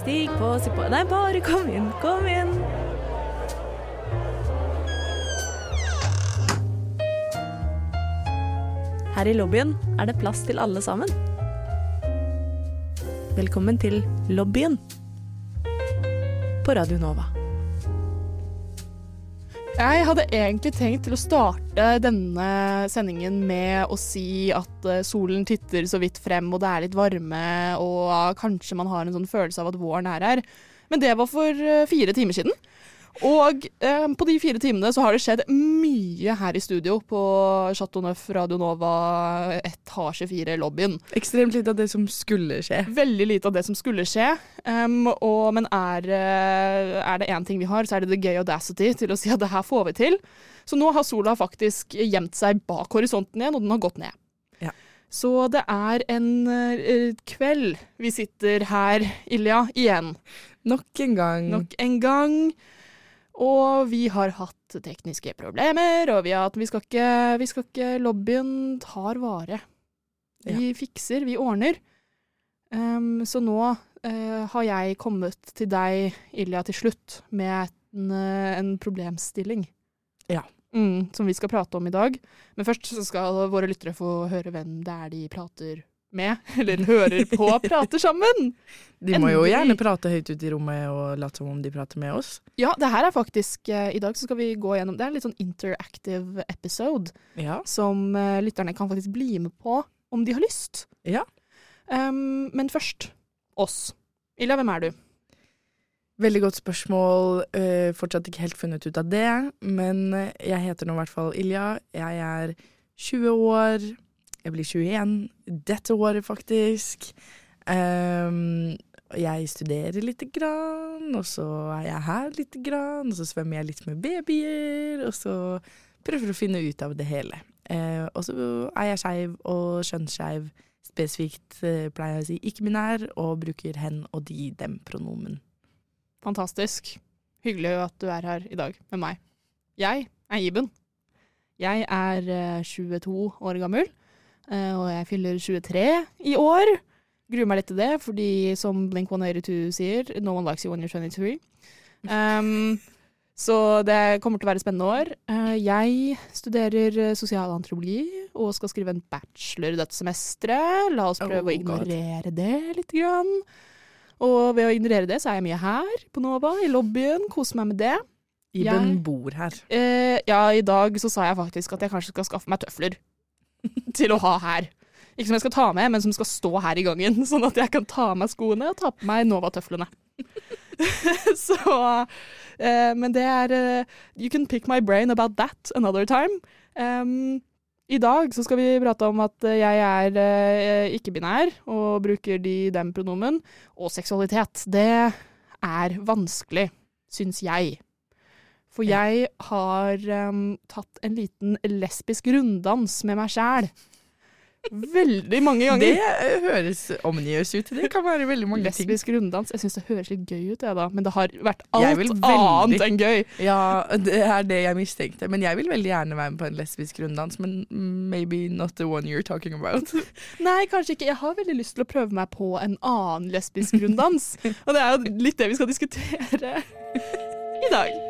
Stig på, si på Nei, bare kom inn, kom inn. Her i lobbyen er det plass til alle sammen. Velkommen til lobbyen på Radio Nova. Jeg hadde egentlig tenkt til å starte denne sendingen med å si at eh, solen titter så vidt frem, og det er litt varme, og kanskje man har en sånn følelse av at våren er her. Men det var for eh, fire timer siden. Og eh, på de fire timene så har det skjedd mye her i studio på Chateau Neuf Radio Nova etasje fire lobbyen. Ekstremt lite av det som skulle skje. Veldig lite av det som skulle skje. Um, og, men er, eh, er det én ting vi har, så er det the gay audacity til å si at det her får vi til. Så nå har sola faktisk gjemt seg bak horisonten igjen, og den har gått ned. Ja. Så det er en uh, kveld vi sitter her, Ilja, igjen. Nok en gang. Nok en gang. Og vi har hatt tekniske problemer, og vi, har, vi, skal, ikke, vi skal ikke Lobbyen tar vare. Vi ja. fikser, vi ordner. Um, så nå uh, har jeg kommet til deg, Ilja, til slutt med en, uh, en problemstilling. Ja. Mm, som vi skal prate om i dag. Men først så skal våre lyttere få høre hvem det er de prater med, eller hører på, prater sammen. De må jo gjerne prate høyt ut i rommet og late som om de prater med oss. Ja, det her er faktisk uh, I dag så skal vi gå gjennom Det er en litt sånn interactive episode ja. som uh, lytterne kan faktisk bli med på om de har lyst. Ja. Um, men først oss. Illa, hvem er du? Veldig godt spørsmål. Uh, fortsatt ikke helt funnet ut av det. Men jeg heter nå i hvert fall Ilja. Jeg er 20 år. Jeg blir 21 dette året, faktisk. Um, jeg studerer lite grann, og så er jeg her lite grann, og så svømmer jeg litt med babyer, og så prøver å finne ut av det hele. Uh, og så er jeg skeiv og kjønnsskeiv. Spesifikt uh, pleier jeg å si ikke-minær, og bruker hen og de, dem-pronomen. Fantastisk. Hyggelig at du er her i dag med meg. Jeg er Iben. Jeg er uh, 22 år gammel. Uh, og jeg fyller 23 i år. Gruer meg litt til det, fordi som Blink 182 sier, no one likes you when you're 23. Um, så det kommer til å være et spennende år. Uh, jeg studerer sosialantropologi og skal skrive en bachelor dette semesteret. La oss prøve oh, å ignorere God. det litt. Grann. Og ved å ignorere det, så er jeg mye her på Nova, i lobbyen. Koser meg med det. Iben bor her. Uh, ja, i dag så sa jeg faktisk at jeg kanskje skal skaffe meg tøfler. Til å ha her. Ikke som jeg skal ta med, men som skal stå her i gangen. Sånn at jeg kan ta av meg skoene og ta på meg Nova-tøflene. så uh, Men det er uh, You can pick my brain about that another time. Um, I dag så skal vi prate om at jeg er uh, ikke-binær og bruker de dem-pronomen. Og seksualitet. Det er vanskelig, syns jeg. For jeg har um, tatt en liten lesbisk runddans med meg sjæl. Veldig mange ganger. Det høres omniøst ut. Det kan være veldig mange lesbisk ting. Lesbisk runddans. Jeg syns det høres litt gøy ut, jeg da. Men det har vært alt veldig, annet enn gøy. Ja, det er det jeg mistenkte. Men jeg vil veldig gjerne være med på en lesbisk runddans. Men maybe not the one you're talking about. Nei, kanskje ikke. Jeg har veldig lyst til å prøve meg på en annen lesbisk runddans. Og det er jo litt det vi skal diskutere i dag.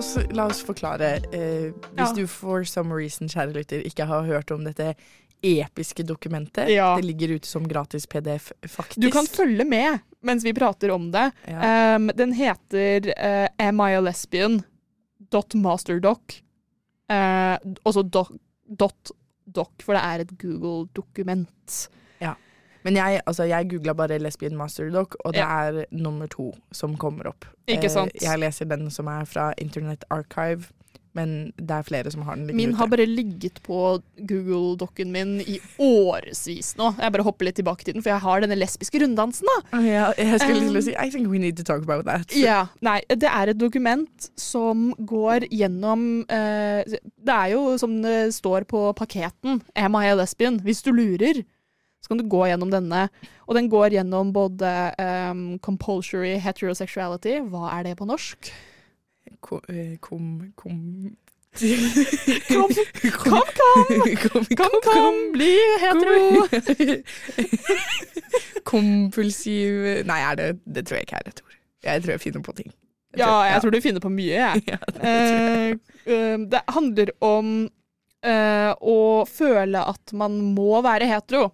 Oss, la oss forklare. Eh, hvis ja. du for some reason, kjære lytter, ikke har hørt om dette episke dokumentet. Ja. Det ligger ute som gratis PDF, faktisk. Du kan følge med mens vi prater om det. Ja. Um, den heter uh, Am I a lesbian? Dot masterdoc. Uh, også dot, dot doc, for det er et Google-dokument. Men jeg, altså, jeg googla bare Lesbian Master Doc, og det ja. er nummer to som kommer opp. Ikke sant? Eh, jeg leser den som er fra Internet Archive. Men det er flere som har den. liggende Min har bare ligget på Google-dokken min i årevis nå. Jeg bare hopper litt tilbake til den, for jeg har denne lesbiske runddansen. da. Ja, jeg skulle Um, si I think we need to talk about that. Ja, nei, Det er et dokument som går gjennom uh, Det er jo som det står på paketen, 'Am I a lesbian?' Hvis du lurer, så kan du gå gjennom denne. Og den går gjennom både um, compulsory heterosexuality, hva er det på norsk? Kom, eh, kom, kom Kom, kom, kom, kom, kom, bli hetero! Kompulsiv Nei, det, det tror jeg ikke er et ord. Jeg tror jeg finner på ting. Ja, jeg tror du finner på mye, jeg. det. Eh, eh, det handler om eh, å føle at man må være hetero.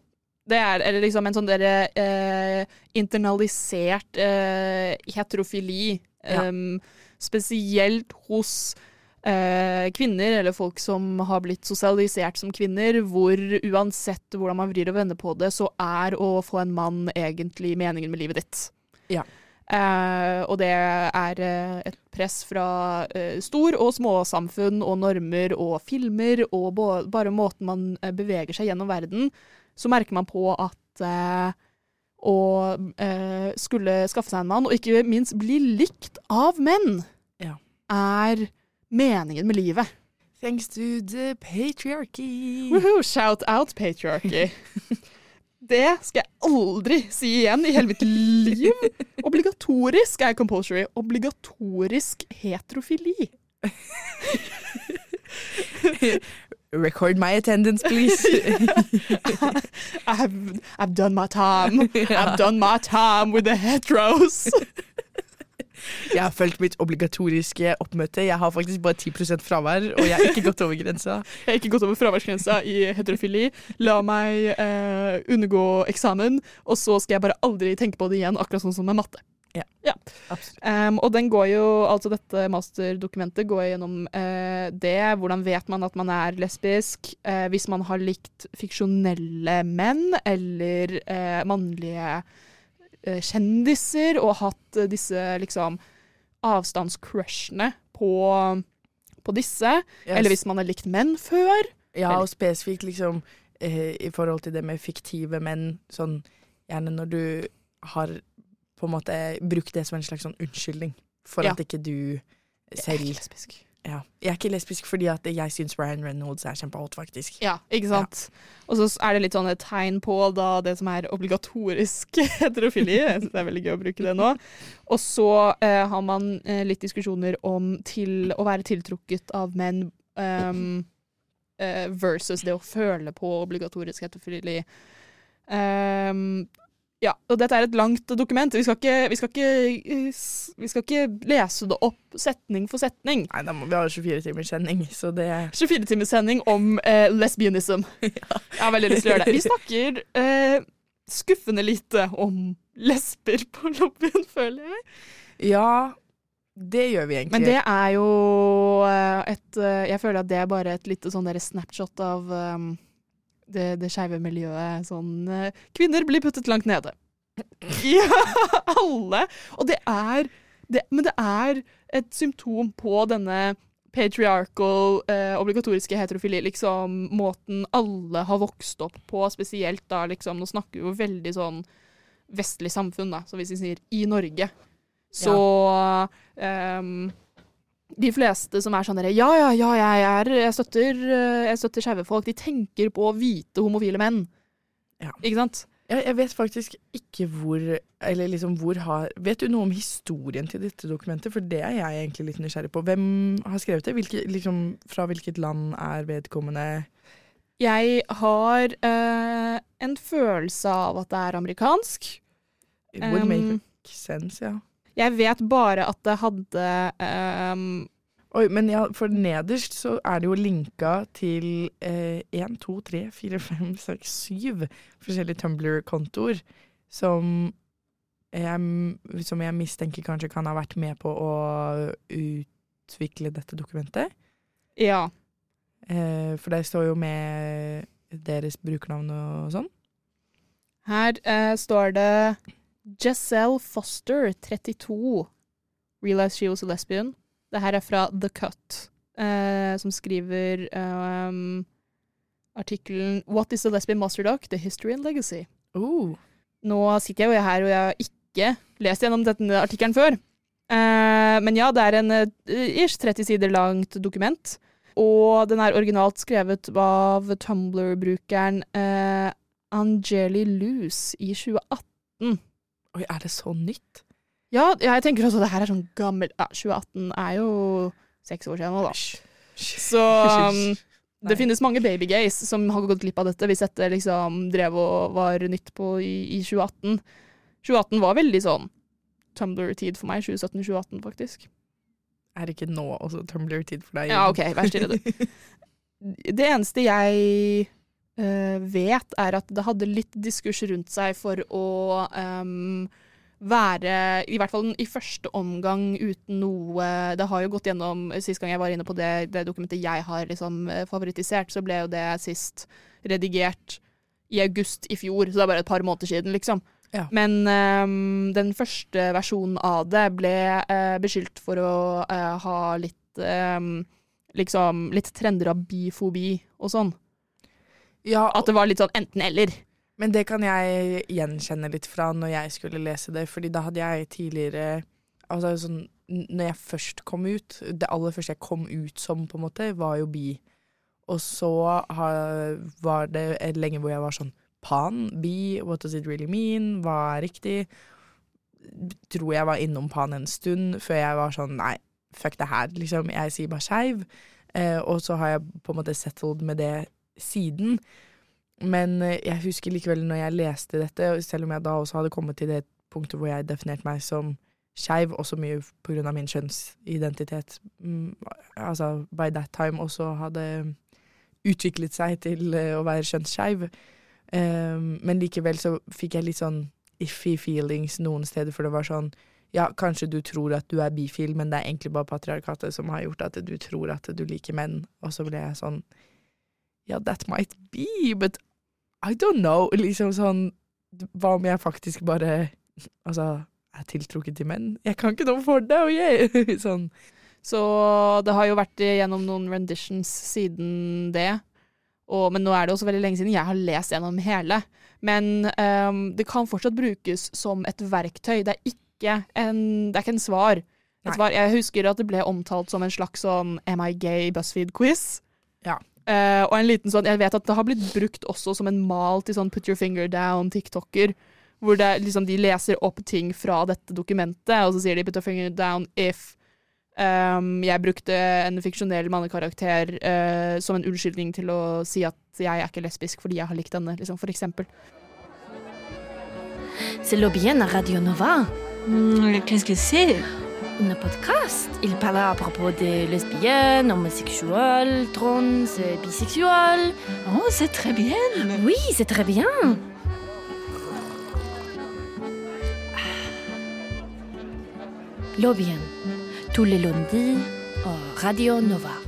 Det er eller liksom en sånn derre eh, internalisert eh, heterofili. Ja. Um, spesielt hos eh, kvinner, eller folk som har blitt sosialisert som kvinner, hvor uansett hvordan man vrir og vender på det, så er å få en mann egentlig meningen med livet ditt. Ja. Eh, og det er eh, et press fra eh, stor- og småsamfunn og normer og filmer, og bare måten man eh, beveger seg gjennom verden, så merker man på at eh, å eh, skulle skaffe seg en mann, og ikke minst bli likt av menn, Ja. er meningen med livet. Thanks to the patriarchy. Woohoo, shout out patriarchy. Det skal jeg aldri si igjen i hele mitt liv. Obligatorisk er compulsory. Obligatorisk heterofili. Record my attendance, please. I've, I've done my time. I've done my time with the heteros. Jeg har fulgt mitt obligatoriske oppmøte. Jeg har faktisk bare 10% fravær, og jeg har ikke gått over grensa. Jeg har ikke gått over fraværsgrensa i heterofili. La meg eh, undergå eksamen, og så skal jeg bare aldri tenke på det igjen, akkurat sånn som med matte. Absolutt. Um, og den går jo, altså dette masterdokumentet går gjennom uh, det. Hvordan vet man at man er lesbisk? Uh, hvis man har likt fiksjonelle menn eller uh, mannlige kjendiser og hatt disse liksom avstandscrushene på, på disse. Eller hvis man har likt menn før. Ja, og spesifikt liksom i forhold til det med fiktive menn, sånn gjerne når du har på en måte brukt det som en slags sånn unnskyldning for Ja. at ikke du selv Jeg er ikke lesbisk. ja. Jeg er ikke lesbisk fordi at jeg syns Ryan Reynolds er kjempehot, faktisk. Ja, ikke sant? Og så er det litt sånn et tegn på da det som er obligatorisk heterofili. Jeg synes det er veldig gøy å bruke det nå. Og så eh, har man eh, litt diskusjoner om til å være tiltrukket av menn um, eh, versus det å føle på obligatorisk heterofili. Ehm, ja, og dette er et langt dokument. Vi skal ikke, vi skal ikke, eh, vi skal ikke lese det opp setning for setning. Nei, da må vi ha 24 timers sending, så det 24-timers-sending om eh, lesbianism. Jeg har veldig lyst til å gjøre det. Vi snakker eh, skuffende lite om lesber på lobbyen, føler jeg. Ja, det gjør vi egentlig. Men det er jo eh, et eh, Jeg føler at det er bare et lite sånn der snapshot av eh, det, det skeive miljøet. Sånn eh, Kvinner blir puttet langt nede. Ja, alle! Og det er det, Men det er et symptom på denne patriarchal, eh, obligatoriske heterofili, liksom måten alle har vokst opp på, spesielt da liksom Nå snakker vi jo veldig sånn vestlig samfunn, da, så hvis vi sier i Norge, så ehm, de fleste som er sånn derre Ja, ja, ja, jeg, er, jeg støtter, eh, jeg støtter skeive folk. De tenker på hvite homofile menn. Ja. Ikke sant? Jeg, jeg vet faktisk ikke hvor Eller liksom hvor har Vet du noe om historien til dette dokumentet? For det er jeg egentlig litt nysgjerrig på. Hvem har skrevet det? Hvilke, liksom, fra hvilket land er vedkommende Jeg har eh, en følelse av at det er amerikansk. It would make Um, sense, ja. Jeg vet bare at det hadde um Oi, men ja, for nederst så er det jo linka til eh, 1, 2, 3, 4, 5, 6, 7 forskjellige Tumblr-kontoer som som jeg mistenker kanskje kan ha vært med på å utvikle dette dokumentet. Ja. Eh, for der står jo med deres brukernavn og sånn. Her eh, står det Giselle Foster, 32. Realized she was a lesbian. Det her er fra The Cut. eh, som skriver um, artikkelen 'What is the lesbian master doc? The history and legacy'. Ooh. Nå sitter jeg jo her, og jeg har ikke lest gjennom denne artikkelen før. Eh, men ja, det er en eh, ish 30 sider langt dokument. Og den er originalt skrevet av Tumblr-brukeren eh, Angeli Luce i 2018. Oi, er det så nytt? Ja, jeg tenker også det her er sånn gammel ja, 2018 er jo seks år siden nå, da. Så um, det finnes mange babygays som har gått glipp av dette hvis dette liksom drev og var nytt på i, i 2018. 2018 var veldig sånn Tumblr-tid for meg. 2017-2018, faktisk. Er det ikke nå også Tumblr-tid for deg? Ja, OK, vær stille, du. Det eneste jeg vet, er at det hadde litt diskurs rundt seg for å um, være, i hvert fall i første omgang, uten noe Det har jo gått gjennom Sist gang jeg var inne på det, det dokumentet jeg har liksom eh, favorittisert, så ble jo det sist redigert i august i fjor, så det er bare et par måneder siden, liksom. Ja. Men um, den første versjonen av det ble uh, beskyldt for å uh, ha litt um, liksom litt trender av bifobi og sånn. Ja, At det var litt sånn enten-eller. Men det kan jeg gjenkjenne litt fra når jeg skulle lese det, fordi da hadde jeg tidligere Altså sånn Når jeg først kom ut Det aller første jeg kom ut som, på en måte, var jo bi. Og så har, var det lenge hvor jeg var sånn Pan, bi, what does it really mean? Hva er riktig? Tror jeg var innom pan en stund før jeg var sånn Nei, fuck det her, liksom. Jeg sier bare skeiv. Eh, og så har jeg på en måte settled med det siden. Men eh, jeg husker likevel når jeg leste dette, selv om jeg da også hadde kommet til det punktet hvor jeg definerte meg som skeiv, også mye av min kjønnsidentitet, mm, altså by that time også hadde utviklet seg til eh, å være kjønnsskeiv. Um, men likevel så fikk jeg litt sånn iffy feelings noen steder, for det var sånn ja, kanskje du tror at du er bifil, men det er egentlig bare patriarkatet som har gjort at du tror at du liker menn. Og så ble jeg sånn Ja, that might be, but I don't know. Liksom sånn Hva om jeg faktisk bare Altså er tiltrukket til menn? Jeg kan ikke noe for det, og yeah! Sånn. Så det har jo vært gjennom noen renditions siden det. Og, men nå er det også veldig lenge siden jeg har lest gjennom hele. Men um, det kan fortsatt brukes som et verktøy. Det er ikke en, det er ikke en svar. Svar. Jeg husker at det ble omtalt som en slags sånn Am I gay BuzzFeed-quiz. Ja. Eh, og en liten sånn Jeg vet at det har blitt brukt også som en mal til sånn put your finger down-tiktoker. Hvor det, liksom, de leser opp ting fra dette dokumentet, og så sier de put your finger down if Um, jeg brukte en fiksjonell mannekarakter uh, som en unnskyldning til å si at jeg er ikke lesbisk fordi jeg har likt denne, liksom, for eksempel. C'est Lobien à Radio Nova, Mm, Qu'est-ce que c'est un podcast. Il parle à propos des lesbiennes, homosexuels, trans, euh, bisexuels. Oh, c'est très bien. Oui, c'est très bien. Lobien, tous les lundis Radio Nova.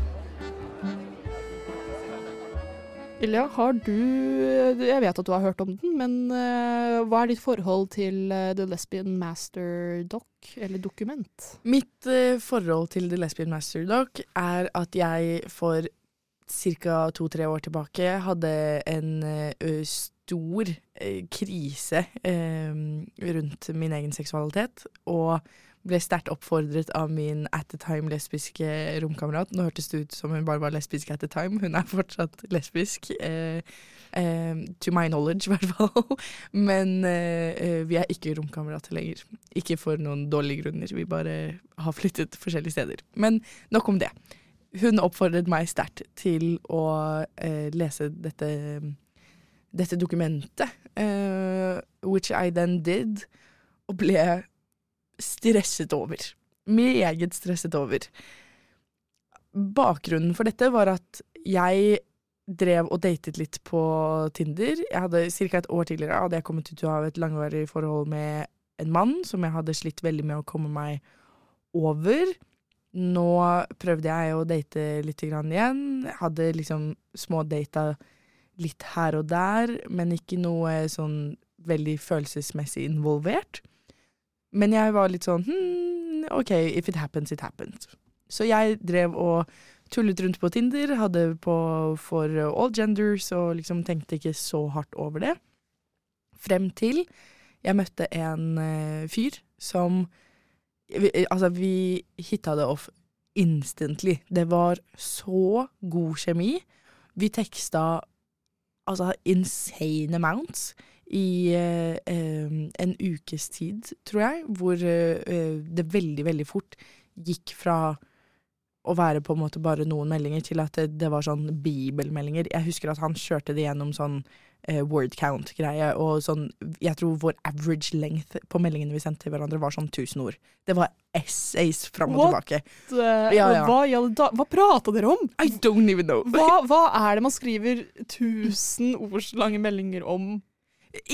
Ilja, har du Jeg vet at du har hørt om den, men uh, hva er ditt forhold til uh, The Lesbian Master Doc, eller dokument? Mitt uh, forhold til The Lesbian Master Doc er at jeg for ca. to-tre år tilbake hadde en stor krise rundt min egen seksualitet, og ble sterkt oppfordret av min at the time lesbiske romkamerat. Nå hørtes det ut som hun bare var lesbisk at the time, hun er fortsatt lesbisk. Eh, eh, to my knowledge, i hvert fall. Men eh, eh, vi er ikke romkamerater lenger. Ikke for noen dårlige grunner, vi bare har flyttet forskjellige steder. Men nok om det. Hun oppfordret meg sterkt til å eh, lese dette, dette dokumentet, eh, which I then did, og ble stresset over. Meget stresset over. Bakgrunnen for dette var at jeg drev og datet litt på Tinder. Jeg hadde Ca. et år tidligere hadde jeg kommet ut av et langvarig forhold med en mann som jeg hadde slitt veldig med å komme meg over. Nå prøvde jeg å date litt igjen. Hadde liksom smådata litt her og der, men ikke noe sånn veldig følelsesmessig involvert. Men jeg var litt sånn hmm, OK, if it happens, it happens. Så jeg drev og tullet rundt på Tinder, hadde på for all genders og liksom tenkte ikke så hardt over det. Frem til jeg møtte en uh, fyr som vi, Altså, vi hitta det off instantly. Det var så god kjemi. Vi teksta altså insane amounts i eh, en ukes tid, tror jeg, hvor eh, eh, det veldig, veldig fort gikk fra å være på en måte bare noen meldinger til at det, det var sånn bibelmeldinger. Jeg husker at han kjørte det gjennom sånn eh, word count-greie, og sånn Jeg tror vår average length på meldingene vi sendte til hverandre, var sånn 1000 ord. Det var essays fram og What? tilbake. Eh, Ja, ja. Hva, da- hva prata dere om? I don't even know. Hva, hva er det man skriver tusen ords lange meldinger om?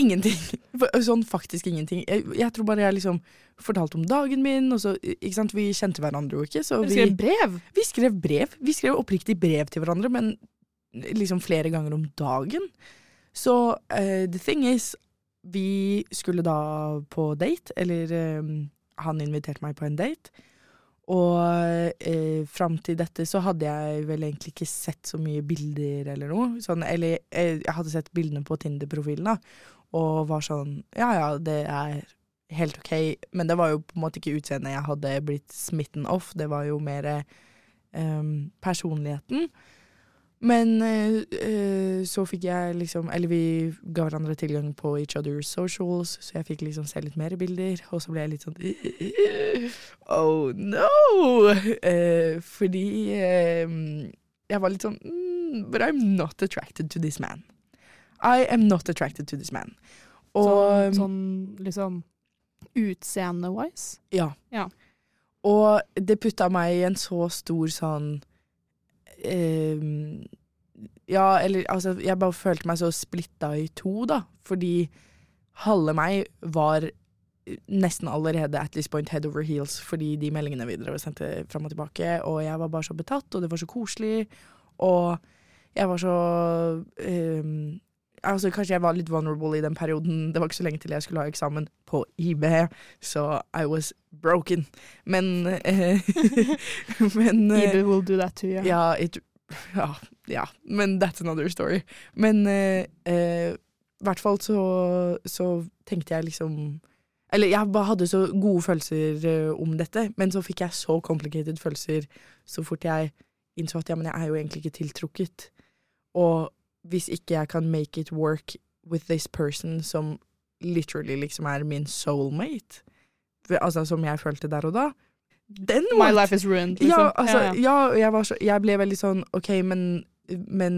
Ingenting. Sånn faktisk ingenting. Jeg, jeg tror bare jeg liksom fortalte om dagen min, og så Ikke sant, vi kjente hverandre jo ikke, så Dere vi skrev brev? Vi skrev brev. Vi skrev oppriktig brev til hverandre, men liksom flere ganger om dagen. Så uh, the thing is, vi skulle da på date, eller eh, han inviterte meg på en date. Og eh, fram til dette så hadde jeg vel egentlig ikke sett så mye bilder eller noe. Sånn, eller eh, jeg hadde sett bildene på Tinder-profilen da, og var sånn Ja ja, det er helt ok. Men det var jo på en måte ikke utseendet jeg hadde blitt smitten off, det var jo mer eh, personligheten. Men eh, eh, så fikk jeg liksom Eller vi ga hverandre tilgang på each other's socials, så jeg fikk liksom se litt mer bilder, og så ble jeg litt sånn Oh no! Eh, fordi eh, jeg var litt sånn mm, But I'm not attracted to this man. I am not attracted to this man. Og sånn, sånn liksom utseende-wise? Ja. Ja. Og det putta meg i en så stor sånn ehm, Ja, eller altså Jeg bare følte meg så splitta i to, da. Fordi halve meg var nesten allerede at this point head over heels fordi de meldingene vi drev og sendte fram og tilbake, og jeg var bare så betatt, og det var så koselig, og jeg var så ehm, Altså, kanskje jeg var litt vulnerable i den perioden. Det var ikke så lenge til jeg skulle ha eksamen på IB, så I was broken. Men eh, Men eh, IB will do that too, ja. ja, it, ja, ja, men that's another story. Men eh, eh, i hvert fall så, så tenkte jeg liksom Eller jeg bare hadde så gode følelser eh, om dette, men så fikk jeg så complicated følelser så fort jeg innså at ja, men jeg er jo egentlig ikke tiltrukket. Og hvis ikke jeg kan make it work with this person som literally liksom er min soulmate, altså som jeg følte der og da, then My what? life is ruined, liksom. Ja, altså, ja, ja. ja, jeg, var så, jeg ble veldig sånn OK, men, men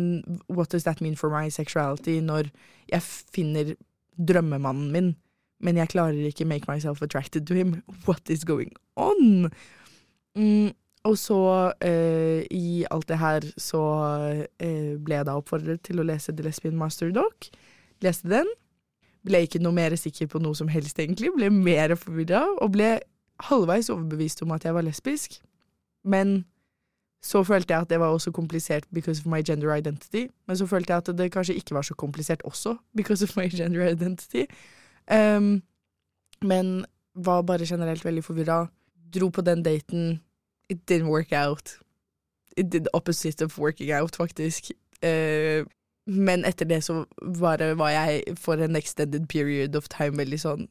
what does that mean for my sexuality når jeg finner drømmemannen min, men jeg klarer ikke make myself attracted to him? What is going on? Mm, og så, eh, i alt det her, så eh, ble jeg da oppfordret til å lese The Lesbian Master Doc. Leste den. Ble ikke noe mer sikker på noe som helst, egentlig. Ble mer forvirra, og ble halvveis overbevist om at jeg var lesbisk. Men så følte jeg at det var også komplisert because of my gender identity. Men så følte jeg at det kanskje ikke var så komplisert også because of my gender identity. Um, men var bare generelt veldig forvirra. Dro på den daten. It didn't work out. It did the opposite of working out, faktisk. Uh, men etter det så bare var jeg for en extended period of time veldig sånn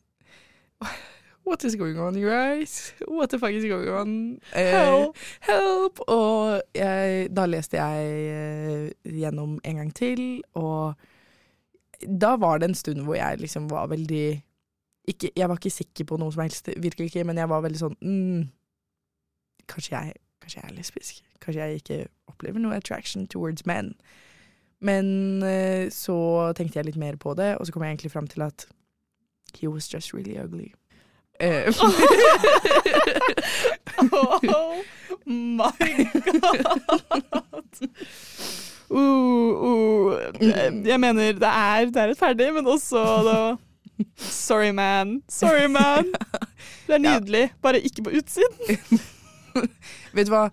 What is going on, you guys? What the fuck is going on? Help! Help. help! Og jeg, da leste jeg uh, gjennom en gang til, og da var det en stund hvor jeg liksom var veldig ikke, Jeg var ikke sikker på noe som helst, virkelig ikke, men jeg var veldig sånn mm, kanskje, jeg, kanskje jeg er lesbisk? Kanskje jeg ikke opplever noe attraction towards men? Men uh, så tenkte jeg litt mer på det, og så kom jeg egentlig fram til at he was just really ugly. Uh, Oh my god! Uh, uh. Jeg mener, det er, det er rettferdig, men også da Sorry, man. Sorry, man. Det er nydelig. Bare ikke på utsiden. Vet du hva?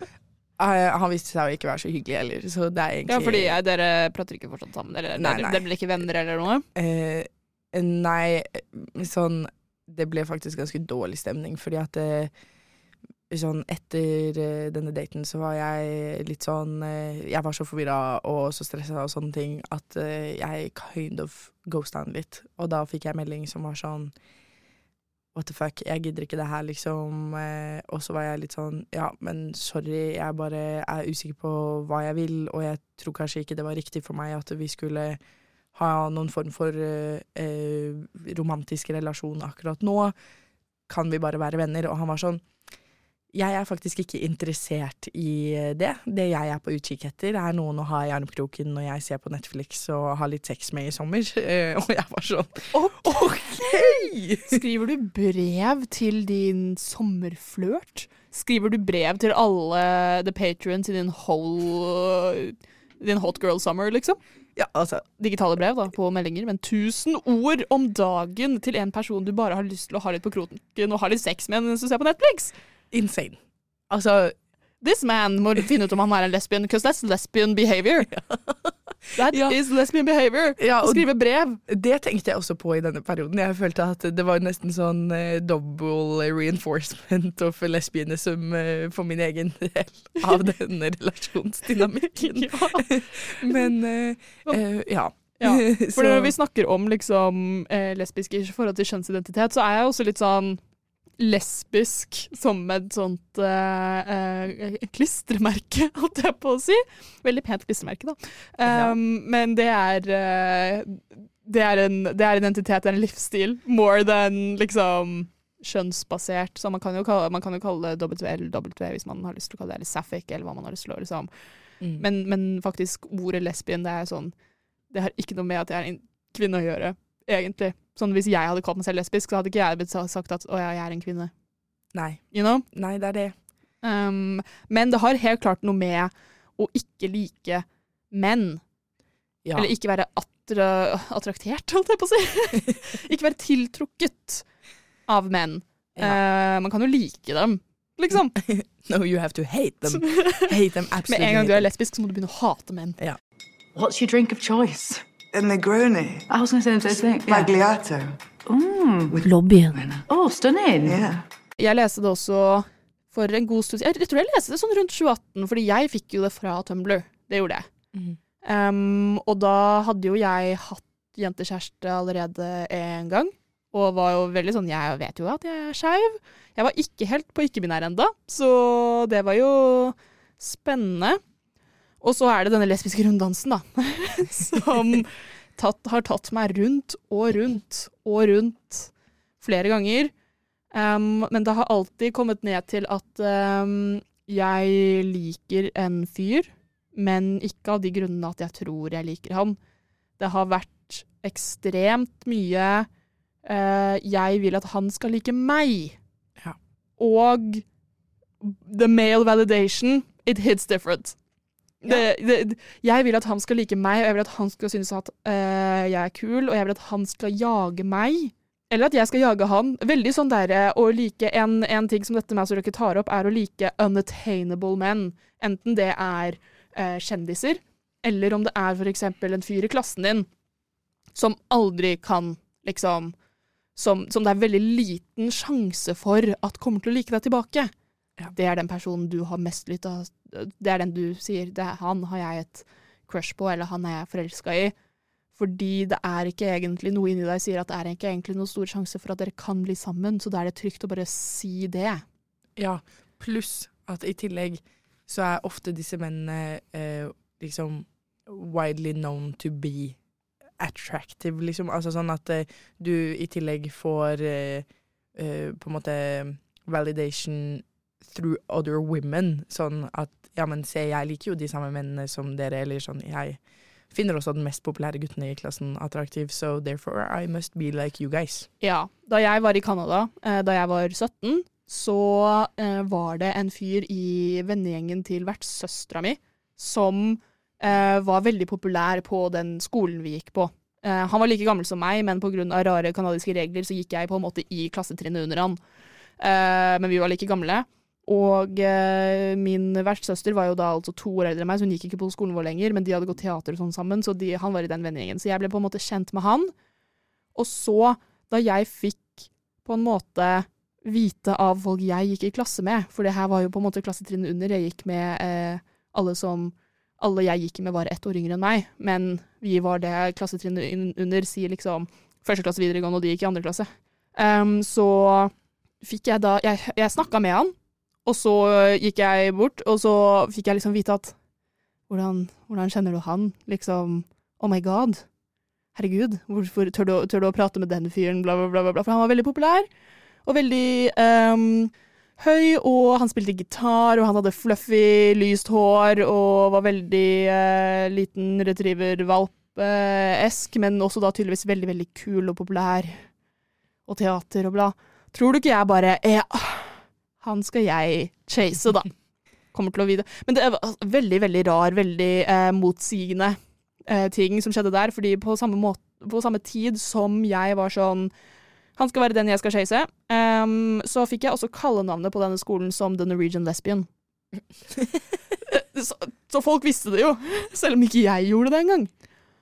Eh, han viste seg å ikke være så hyggelig heller, så det er egentlig Ja, fordi eh, dere prater ikke fortsatt sammen? Eller Nei, nei. dere ble ikke venner eller noe? Eh, nei, sånn Det ble faktisk ganske dårlig stemning, fordi at eh, sånn etter uh, denne daten så var jeg litt sånn uh, Jeg var så forvirra og så stressa og sånne ting at uh, jeg kind of ghosta han litt. Og da fikk jeg melding som var sånn What the fuck, jeg gidder ikke det her, liksom. Eh, og så var jeg litt sånn Ja, men sorry, jeg bare er usikker på hva jeg vil, og jeg tror kanskje ikke det var riktig for meg at vi skulle ha noen form for eh, eh, romantisk relasjon akkurat nå. Kan vi bare være venner? Og han var sånn jeg er faktisk ikke interessert i det. Det jeg er på utkikk etter, er noen å ha i armkroken når jeg ser på Netflix og har litt sex med i sommer. Eh, Og jeg var sånn OK! Skriver du brev til din sommerflørt? Skriver du brev til alle the patrons i din whole din hot girl summer, liksom? Ja, altså, Digitale brev da, på meldinger, men 1000 ord om dagen til en person du bare har lyst til å ha litt på kroken og ha litt sex med mens du ser på Netflix. Insane. Altså, This man må finne ut om han er en lesbian, because that's lesbian behavior. That Ja. is lesbian behavior. ja, og skrive brev. det tenkte jeg også på i denne perioden. Jeg følte at det var nesten sånn eh, double reinforcement of lesbianism eh, for min egen del av denne relasjonsdynamikken. Ja. Men eh, eh, ja. Ja, For når vi snakker om liksom, eh, lesbiske i forhold til kjønnsidentitet, så er jeg også litt sånn lesbisk som et sånt uh, uh, klistremerke, holdt jeg på å si. Veldig pent klistremerke, da. Ja. Um, Men det er, uh, det er en det er en identitet, det er en livsstil. More than liksom kjønnsbasert. Så man kan jo kalle, man kan jo kalle det WLW hvis man har lyst til å kalle det eller Sapphic, eller hva man har lyst til å liksom. Mm. Men, men faktisk ordet lesbien, det er sånn Det har ikke noe med at jeg er en kvinne å gjøre, egentlig. Sånn Hvis jeg hadde kalt meg selv lesbisk, så hadde ikke jeg blitt sagt at å ja, jeg er en kvinne. Nei. You know? Nei, det er det. Um, men det har helt klart noe med å ikke like menn. Ja. Eller ikke være attra attraktert, holdt jeg på å si. ikke være tiltrukket av menn. Ja. Uh, man kan jo like dem, liksom. No, you have to hate them. Hate them Med en gang du er lesbisk, så må du begynne å hate menn. What's your drink of choice? A Negroni. I was going to say the same thing. Yeah. Magliato. Mm. Lobbyen. Oh, stunning. Yeah. Jeg leste det også for en god stund siden. Jeg tror jeg leste det sånn rundt 2018, fordi jeg fikk jo det fra Tumblr. Det gjorde jeg. Mm. Um, og da hadde jo jeg hatt jentekjæreste allerede en gang. Og var jo veldig sånn Jeg vet jo at jeg er skeiv. Jeg var ikke helt på ikke-binær enda, så det var jo spennende. Og så er det denne lesbiske runddansen, da. Som tatt, har tatt meg rundt og rundt og rundt flere ganger. Um, men det har alltid kommet ned til at um, jeg liker en fyr, men ikke av de grunnene at jeg tror jeg liker han. Det har vært ekstremt mye uh, jeg vil at han skal like meg. Ja. Og the male validation, it hits different. Det, det, jeg vil at han skal like meg, og jeg vil at han skal synes at øh, jeg er kul, og jeg vil at han skal jage meg. Eller at jeg skal jage han. Veldig sånn derre å like en, en ting som dette med som dere tar opp, er å like unattainable men. Enten det er øh, kjendiser, eller om det er eksempel en fyr i klassen din som aldri kan liksom som, som det er veldig liten sjanse for at kommer til å like deg tilbake. Ja. Det er den personen du har mest lytta. Det er den du sier det er, 'han har jeg et crush på', eller 'han er jeg forelska i'. Fordi det er ikke egentlig noe inni deg sier at det er ikke egentlig noen stor sjanse for at dere kan bli sammen, så da er det trygt å bare si det. Ja, pluss at i tillegg så er ofte disse mennene eh, liksom widely known to be attractive, liksom. Altså sånn at eh, du i tillegg får eh, eh, på en måte validation through other women. Sånn at ja, men se, jeg liker jo de samme mennene som dere, eller sånn jeg finner også den mest populære gutten i klassen attraktiv, so therefore I must be like you guys. Ja. Da jeg var i Canada, eh, da jeg var 17, så eh, var det en fyr i vennegjengen til vertssøstera mi som eh, var veldig populær på den skolen vi gikk på. Han var like gammel som meg, men pga. rare kanadiske regler så gikk jeg på en måte i klassetrinnet under han. Men vi var like gamle. Og eh, min vertssøster var jo da altså to år eldre enn meg, så hun gikk ikke på skolen vår lenger, men de hadde gått teater og sånn sammen, så de, han var i den vennegjengen. Så jeg ble på en måte kjent med han. Og så, da jeg fikk på en måte vite av folk jeg gikk i klasse med, for det her var jo på en måte klassetrinnet under. Jeg gikk med eh, alle som Alle jeg gikk med var ett år yngre enn meg, men vi var det klassetrinnet un- under, sier liksom første klasse videregående, og de gikk i andre klasse. Um, så fikk jeg da Jeg, jeg snakka med han, og så gikk jeg bort, og så fikk jeg liksom vite at hvordan, hvordan kjenner du han? Liksom Oh my god. Herregud, hvorfor tør du, tør du å prate med den fyren? Bla, bla, bla, bla. For han var veldig populær, og veldig um, høy, og han spilte gitar, og han hadde fluffy, lyst hår, og var veldig uh, liten retriever-valp-esk, men også da tydeligvis veldig, veldig kul og populær, og teater og bla. Tror du ikke jeg bare ja, han skal jeg chase, da. Kommer til å vite. Men det var veldig, veldig rar, veldig eh, motsigende eh, ting som skjedde der, fordi på samme, måte, på samme tid som jeg var sånn Han skal være den jeg skal chase, Um, så fikk jeg også kallenavnet på denne skolen som The Norwegian Lesbian. så, så folk visste det jo, selv om ikke jeg gjorde det engang.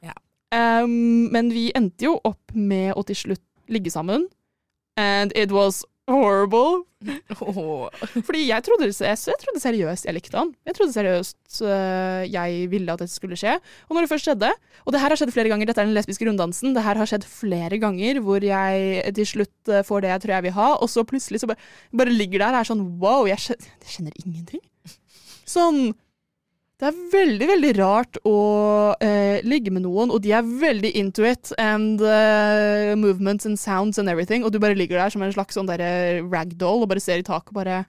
Ja. Um, men vi endte jo opp med å til slutt ligge sammen. And it was horrible. Fordi jeg trodde, jeg, jeg trodde seriøst jeg likte han. Jeg trodde seriøst uh, jeg ville at dette skulle skje. Og når det først skjedde Og det her har skjedd flere ganger, dette er den lesbiske runddansen. Det her har skjedd flere ganger hvor jeg til slutt øh, får det jeg tror jeg vil ha, og så plutselig så bare, bare ligger der og er sånn wow, jeg kjenner, jeg kjenner ingenting. Sånn det er veldig, veldig rart å eh, ligge med noen, og de er veldig into it, and uh, movements and sounds and everything, og du bare ligger der som en slags sånn der ragdoll og bare ser i taket og bare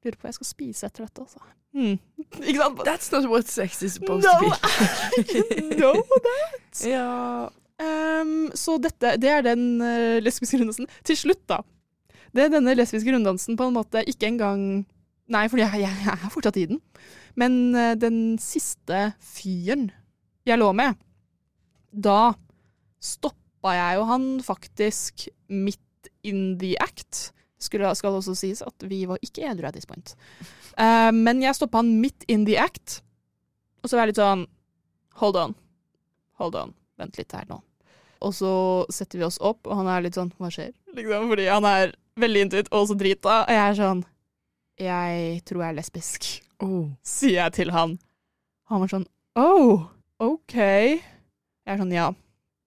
Lurer på hva jeg skal spise etter dette, altså. Mm. Ikke sant? That's not what sex is supposed No, to I know that. ja. Um, så dette, det er den uh, lesbiske runddansen. Til slutt, da. Det er denne lesbiske runddansen på en måte ikke engang Nei, for jeg, jeg, jeg er fortsatt i den. Men uh, den siste fyren jeg lå med, da stoppa jeg jo han faktisk midt in the act. Skulle, skal også sies at vi var ikke edru at this point. Uh, men jeg stoppa han midt in the act, og så var jeg litt sånn Hold on. Hold on. Vent litt her nå. Og så setter vi oss opp, og han er litt sånn Hva skjer? Liksom, fordi han er veldig intuit og så drita. Og jeg er sånn Jeg tror jeg er lesbisk, Oh. sier jeg til han. Han var sånn Oh, OK. Jeg er sånn Ja.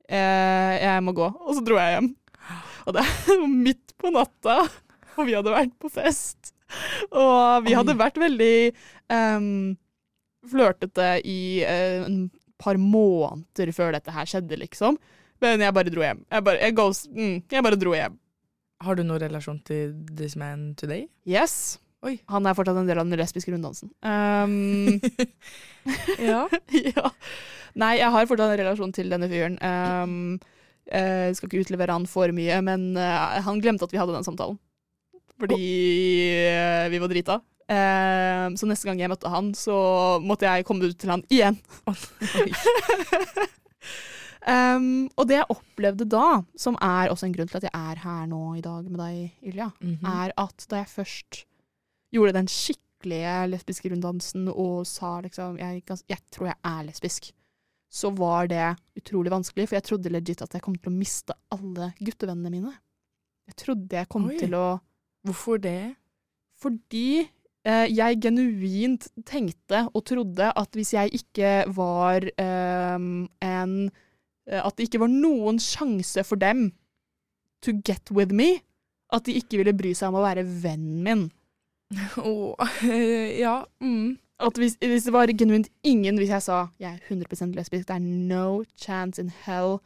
Eh, jeg må gå. Og så dro jeg hjem. Og det var midt på natta, og vi hadde vært på fest. Og vi hadde vært veldig um, flørtete i uh, en par måneder før dette her skjedde, liksom. Men jeg bare dro hjem. Jeg bare, jeg goes, mm, jeg bare dro hjem. Har du noen relasjon til this man today? Yes. Oi. Han er fortsatt en del av den lesbiske runddansen. Um, ja. ja. Nei, jeg har fortsatt en relasjon til denne fyren. Um, jeg skal ikke utlevere han for mye, men uh, han glemte at vi hadde den samtalen. Fordi oh. vi var drita. Um, så neste gang jeg møtte han, så måtte jeg komme ut til han igjen. um, og det jeg opplevde da, som er også en grunn til at jeg er her nå i dag med deg, Ylja, -hmm. er at da jeg først gjorde den skikkelige lesbiske runddansen og sa liksom jeg, jeg tror jeg er lesbisk, så var det utrolig vanskelig, for jeg trodde legit at jeg kom til å miste alle guttevennene mine. Jeg trodde jeg kom Oi. til å Hvorfor det? fordi eh, jeg genuint tenkte og trodde at hvis jeg ikke var eh, en At det ikke var noen sjanse for dem to get with me. At de ikke ville bry seg om å være vennen min. Åh, ja. Mm. Hvis, hvis det var genuint ingen Hvis jeg sa jeg er 100 lesbisk, det er no chance in hell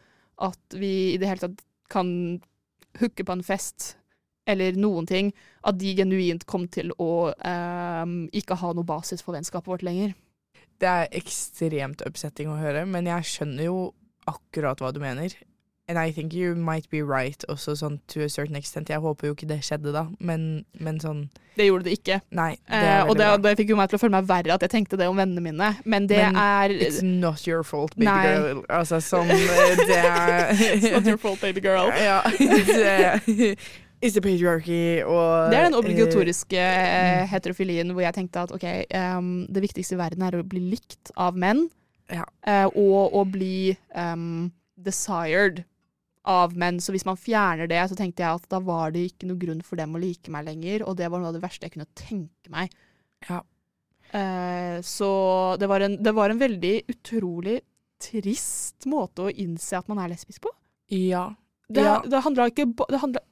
at vi i det hele tatt kan hooke på en fest eller noen ting, at de genuint kom til å ehm, ikke ha noe basis for vennskapet vårt lenger. Det er ekstremt upsetting å høre, men jeg skjønner jo akkurat hva du mener. And I think you might be right også sånn to a certain extent. Jeg håper jo ikke det skjedde da, men, men sånn Det gjorde det ikke. Nei, det Eh, og det, det fikk jo meg til å føle meg verre at jeg tenkte det om vennene mine, men det Men er It's not your fault, baby Nei. girl. Altså sånn Det er It's not your fault, baby girl. Ja. Det, it's the patriarchy og Det er den eh, obligatoriske uh, heterofilien hvor jeg tenkte at ok, um, det viktigste i verden er å bli likt av menn, Ja. uh, og å bli um, desired av menn. Så hvis man fjerner det, så tenkte jeg at da var det ikke noe grunn for dem å like meg lenger, og det var noe av det verste jeg kunne tenke meg. Ja. Eh, så det var, en, det var en veldig utrolig trist måte å innse at man er lesbisk på. Ja. Det, Ja. det handla ikke,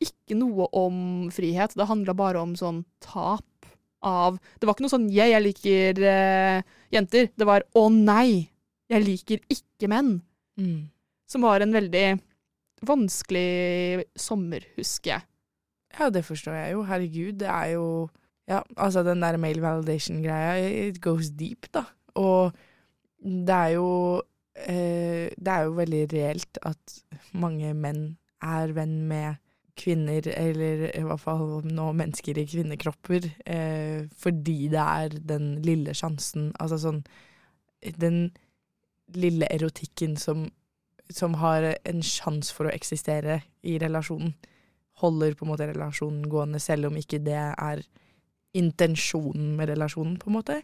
ikke noe om frihet, det handla bare om sånn tap av Det var ikke noe sånn 'jeg, jeg liker eh, jenter'. Det var 'å nei, jeg liker ikke menn'. Mm. Som var en veldig vanskelig sommer, husker jeg. Ja, det forstår jeg jo. Herregud, det er jo Ja, altså den der male validation-greia, it goes deep, da. Og det er jo eh, Det er jo veldig reelt at mange menn er venn med kvinner, eller i hvert fall nå mennesker i kvinnekropper, eh, fordi det er den lille sjansen Altså sånn Den lille erotikken som, som har en sjanse for å eksistere i relasjonen holder på en måte relasjonen gående, selv om ikke det er intensjonen med relasjonen, på en måte.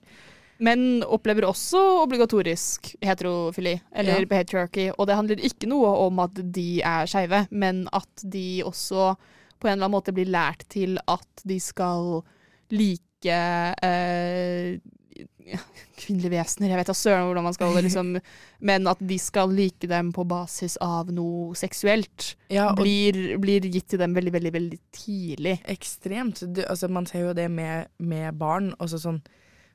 Men opplever også obligatorisk heterofili, eller Ja. patriarchy. Og det handler ikke noe om at de er skeive, men at de også på en eller annen måte blir lært til at de skal like eh, kvinnelige vesener. Jeg vet da søren hvordan man skal liksom Men at de skal like dem på basis av noe seksuelt, Ja, blir, blir gitt til dem veldig, veldig, veldig tidlig. ekstremt. Du, altså, man ser jo det med, med barn. Også sånn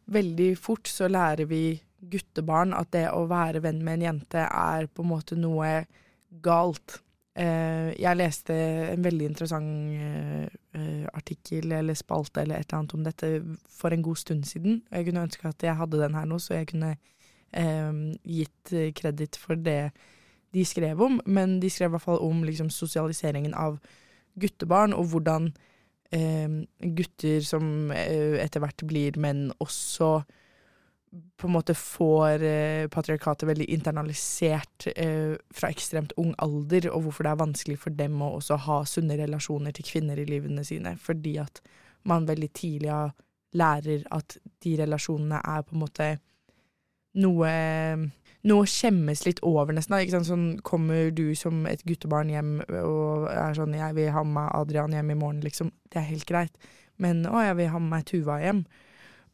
Veldig fort så lærer vi guttebarn at det å være venn med en jente er på en måte noe galt. Eh, jeg leste en veldig interessant eh, artikkel eller spalte eller et eller annet om dette for en god stund siden. Jeg kunne ønske at jeg hadde den her nå, så jeg kunne eh, gitt eh, kreditt for det de skrev om. Men de skrev i hvert fall om liksom, sosialiseringen av guttebarn, og hvordan eh, gutter som eh, etter hvert blir menn, også på en måte får eh, patriarkatet veldig internalisert eh, fra ekstremt ung alder, og hvorfor det er vanskelig for dem å også ha sunne relasjoner til kvinner i livene sine, fordi at man veldig tidlig lærer at de relasjonene er på en måte noe noe å skjemmes litt over, nesten. da, Ikke sant? Sånn, kommer du som et guttebarn hjem og er sånn 'Jeg vil ha med Adrian hjem i morgen', liksom. Det er helt greit. Men 'Å, jeg vil ha med meg Tuva hjem'.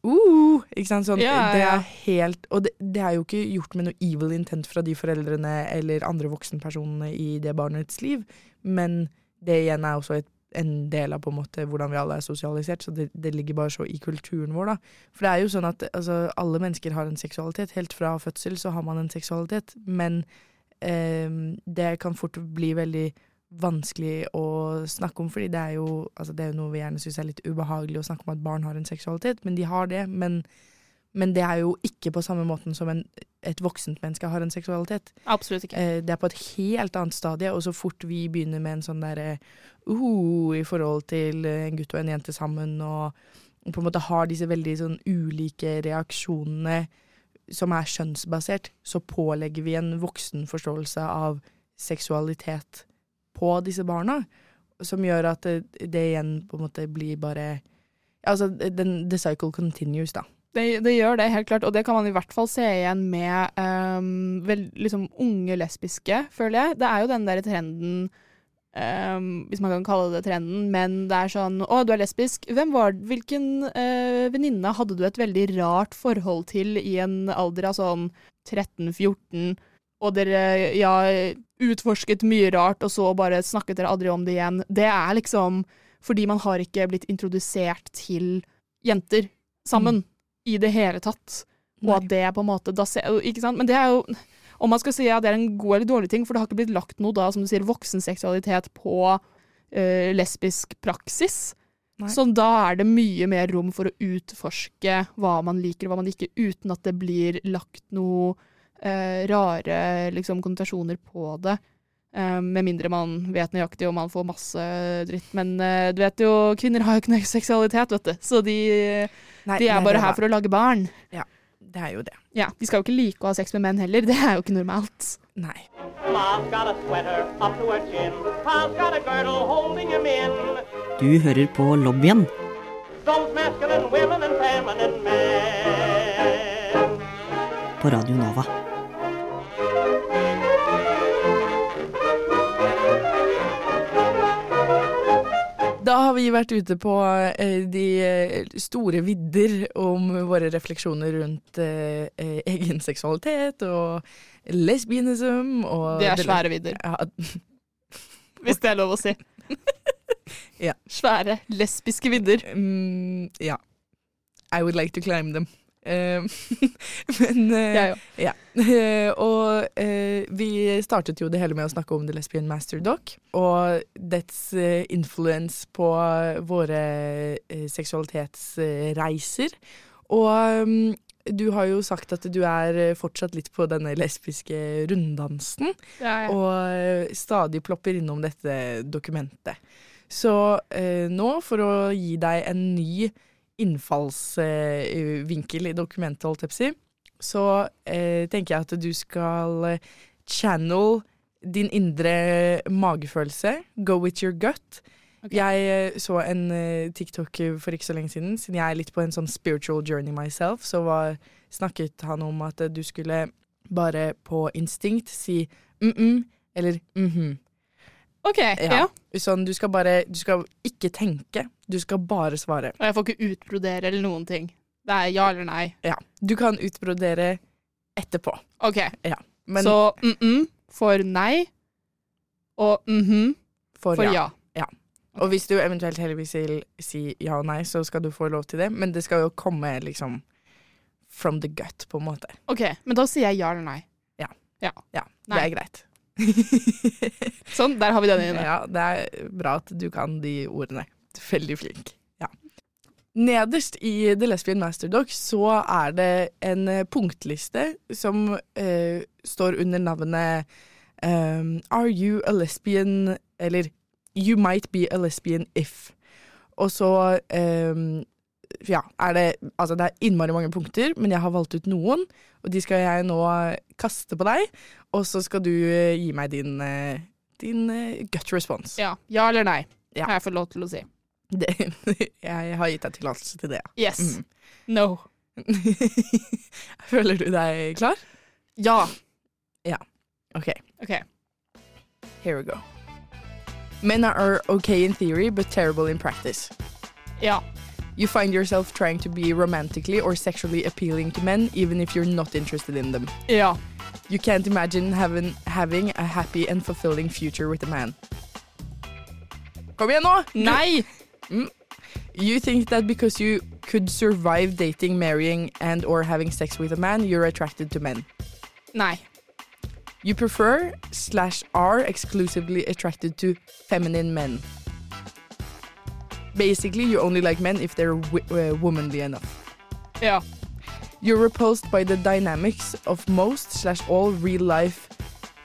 Uh, ikke sant? Sånn, Ja, det er helt Og det, det er jo ikke gjort med noe evil intent fra de foreldrene eller andre voksenpersonene i det barnets liv, men det igjen er også et, en del av på en måte hvordan vi alle er sosialisert, så det, det ligger bare så i kulturen vår, da. For det er jo sånn at altså, alle mennesker har en seksualitet. Helt fra fødsel så har man en seksualitet, men eh, det kan fort bli veldig vanskelig å snakke om, fordi det er jo, altså, det er jo noe vi gjerne syns er litt ubehagelig å snakke om at barn har en seksualitet, men de har det. Men, men det er jo ikke på samme måten som en, et voksent menneske har en seksualitet. Absolutt ikke. Eh, det er på et helt annet stadie, og så fort vi begynner med en sånn derre uh, i forhold til eh, en gutt og en jente sammen, og, og på en måte har disse veldig sånn ulike reaksjonene som er skjønnsbasert, så pålegger vi en voksen forståelse av seksualitet på disse barna, som gjør at det, det igjen på en måte blir bare Altså, den, the cycle continues, da. Det, det gjør det, helt klart. Og det kan man i hvert fall se igjen med um, vel, liksom unge lesbiske, føler jeg. Det er jo den der trenden Um, hvis man kan kalle det trenden, men det er sånn Å, du er lesbisk. Hvem var Hvilken uh, venninne hadde du et veldig rart forhold til i en alder av sånn 13-14, og dere ja, utforsket mye rart, og så bare snakket dere aldri om det igjen? Det er liksom fordi man har ikke blitt introdusert til jenter sammen i det hele tatt. Og at det på en måte da Ikke sant? Men det er jo Om man skal si at det er en god eller dårlig ting, for det har ikke blitt lagt noe da, som du sier, voksenseksualitet på uh, lesbisk praksis. Nei. Så da er det mye mer rom for å utforske hva man liker og hva man ikke, uten at det blir lagt noe eh, rare liksom, konnotasjoner på det. Eh, med mindre man vet nøyaktig og man får masse dritt. Men eh, du vet jo, kvinner har jo ikke noe seksualitet, vet du. Så de, Nei, de er nei, bare her for å lage barn. Ja, Det er jo det. Ja, De skal jo ikke like å ha sex med menn heller, det er jo ikke normalt. Nei. Du hører på lobbyen Those masculine women and feminine men på Radio Nova. Da har vi vært ute på eh, de eh, store vidder om våre refleksjoner rundt eh, egen seksualitet og lesbianism og Det er svære vidder. Ja. Hvis det er lov å si. ja. Svære lesbiske vidder. Mm, ja. I would like to climb them. Eh, men eh, Jeg òg. Ja. Og eh, vi startet jo det hele med å snakke om The Lesbian Master Doc, og dets eh, influence på våre seksualitetsreiser. Og mm, du har jo sagt at du er fortsatt litt på denne lesbiske runddansen, Ja, ja. og stadig plopper innom dette dokumentet. Så eh, nå, for å gi deg en ny innfallsvinkel i dokumentet, holdt jeg på å si, så eh, tenker jeg at du skal eh, channel din indre magefølelse. Go with your gut. Jeg eh, så en eh, TikTok for ikke så lenge siden, siden jeg er litt på en sånn spiritual journey myself, så var, snakket han om at du skulle bare på instinkt si mm-mm eller mhm. OK. Ja. Sånn, du skal bare Du skal ikke tenke, du skal bare svare. Og jeg får ikke utbrodere eller noen ting. Det er ja eller nei. Ja. Du kan utbrodere etterpå. OK. Ja. Men Så mm-mm for nei, og mhm for, for ja. ja. Og hvis du eventuelt heller vil si, si ja og nei, så skal du få lov til det. Men det skal jo komme liksom from the gut, på en måte. OK, men da sier jeg ja eller nei. Ja. Ja. Ja, det er greit. Sånn, der har vi den inne. Ja, det er bra at du kan de ordene. Veldig flink. Ja. Nederst i The Lesbian Master Doc så er det en eh, punktliste som eh, står under navnet um, Are you a lesbian Eller You might be a lesbian if. Og så um, ja, er det Altså, det er innmari mange punkter, men jeg har valgt ut noen, og de skal jeg nå kaste på deg, og så skal du eh, gi meg din, eh, din eh, gut response. Ja. ja eller nei, Ja. har jeg fått lov til å si. Det, jeg har gitt deg tillatelse til det. Yes. Mm. No. Føler du deg klar? Ja. OK, OK. here we go. Men are okay in theory, but terrible in practice. Ja. You find yourself trying to be romantically or sexually appealing to men, even if you're not interested in them. Yeah. You can't imagine having, having a happy and fulfilling future with a man. Kom igjen nå! Nei! Mm. You think that because you could survive dating, marrying, and or having sex with a man, you're attracted to men. Nei. You prefer slash are exclusively attracted to feminine men. Basically, you only like men if they're w- uh, womanly enough. Yeah. You're repulsed by the dynamics of most slash all real life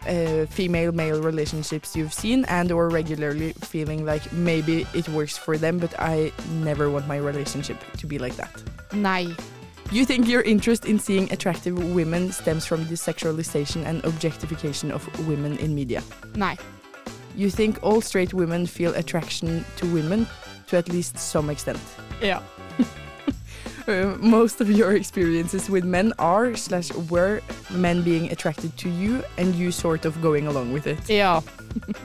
uh, female male relationships you've seen and or regularly feeling like maybe it works for them but I never want my relationship to be like that. Nei. You think your interest in seeing attractive women stems from the sexualization and objectification of women in media. Nei. You think all straight women feel attraction to women to at least some extent. Ja. Uh, most of your experiences with men are slash were men being attracted to you and you sort of going along with it. Ja.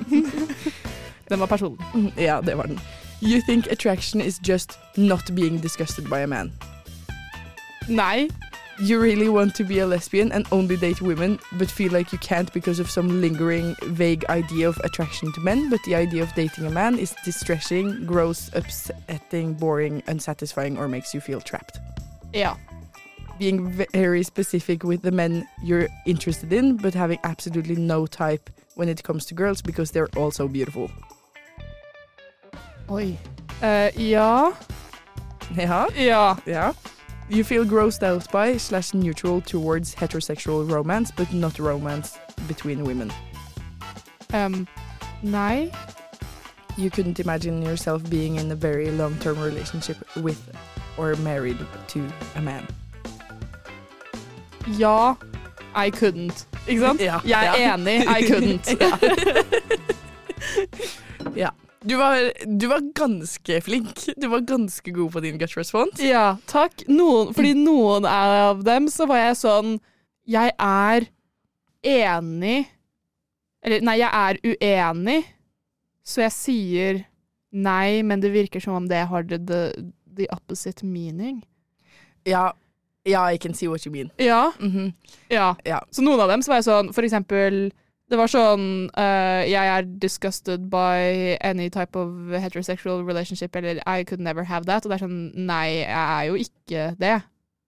Den var personen. Mm, Ja, det var den. You think attraction is just not being disgusted by a man. Nei. You really want to be a lesbian and only date women, but feel like you can't because of some lingering, vague idea of attraction to men. But the idea of dating a man is distressing, gross, upsetting, boring, unsatisfying, or makes you feel trapped. Yeah. Being very specific with the men you're interested in, but having absolutely no type when it comes to girls because they're all so beautiful. Oi. Ja. Ja. Ja. Yeah. You feel grossed out by slash neutral towards heterosexual romance, but not romance between women. Um, nei. You couldn't imagine yourself being in a very long term relationship with or married to a man. Ja. I couldn't. Ikke sant? Ja, Jeg er ja. enig. I couldn't. ja. Du var, du var ganske flink. Du var ganske god på din gut response. Ja, takk. Noen, fordi noen av dem så var jeg sånn Jeg er enig Eller nei, jeg er uenig, så jeg sier Nei, men det virker som om det har the, the, opposite meaning. Ja, ja, I can see what you mean. Ja. Mhm. ja. Ja. Så noen av dem så var jeg sånn, for eksempel Det var sånn uh, Jeg er disgusted by any type of heterosexual relationship, eller I could never have that. Og det er sånn Nei, jeg er jo ikke det,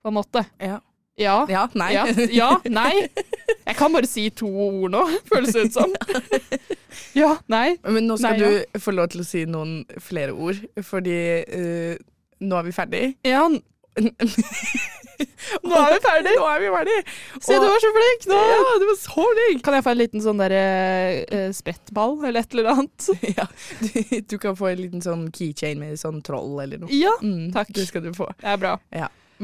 på en måte. Ja. Ja. Ja, nei. Ja, ja, nei. Jeg kan bare si to ord nå, føles det ut som. Ja, nei. Men nå skal Nei, du få lov til å si noen flere ord, fordi uh, nå er vi ferdig. Ja, nå er vi ferdig. Nå er vi ferdig. Se, du var så flink nå! Ja, du var så flink! Kan jeg få en liten sånn derre uh, sprettball eller et eller annet? Ja, du, du kan få en liten sånn keychain med sånn troll eller noe. Ja, Mm, takk. Det skal du få. det er bra.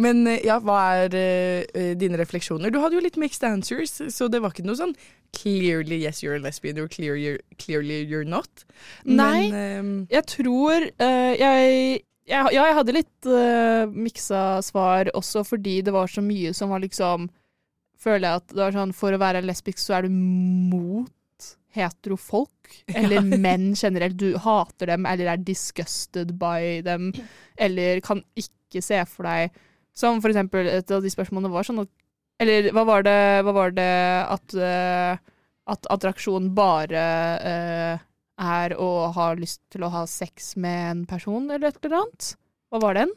Men eh, ja, hva er uh, dine refleksjoner? Du hadde jo litt mixed answers, så det var ikke noe sånn clearly yes, you're a lesbian, or clear, you're, clearly you're not. Nei. Men, ehm, Jeg tror jeg, jeg Ja, jeg hadde litt uh, miksa svar også fordi det var så mye som var liksom Føler jeg at det var sånn For å være lesbisk så er du mot heterofolk. Eller menn generelt. Du hater dem eller er disgusted by dem. Eller kan ikke se for deg Som for eksempel et av de spørsmålene var sånn at Eller hva var det, hva var det at uh, At attraksjon bare eh, er å ha lyst til å ha sex med en person, eller et eller annet. Hva var den?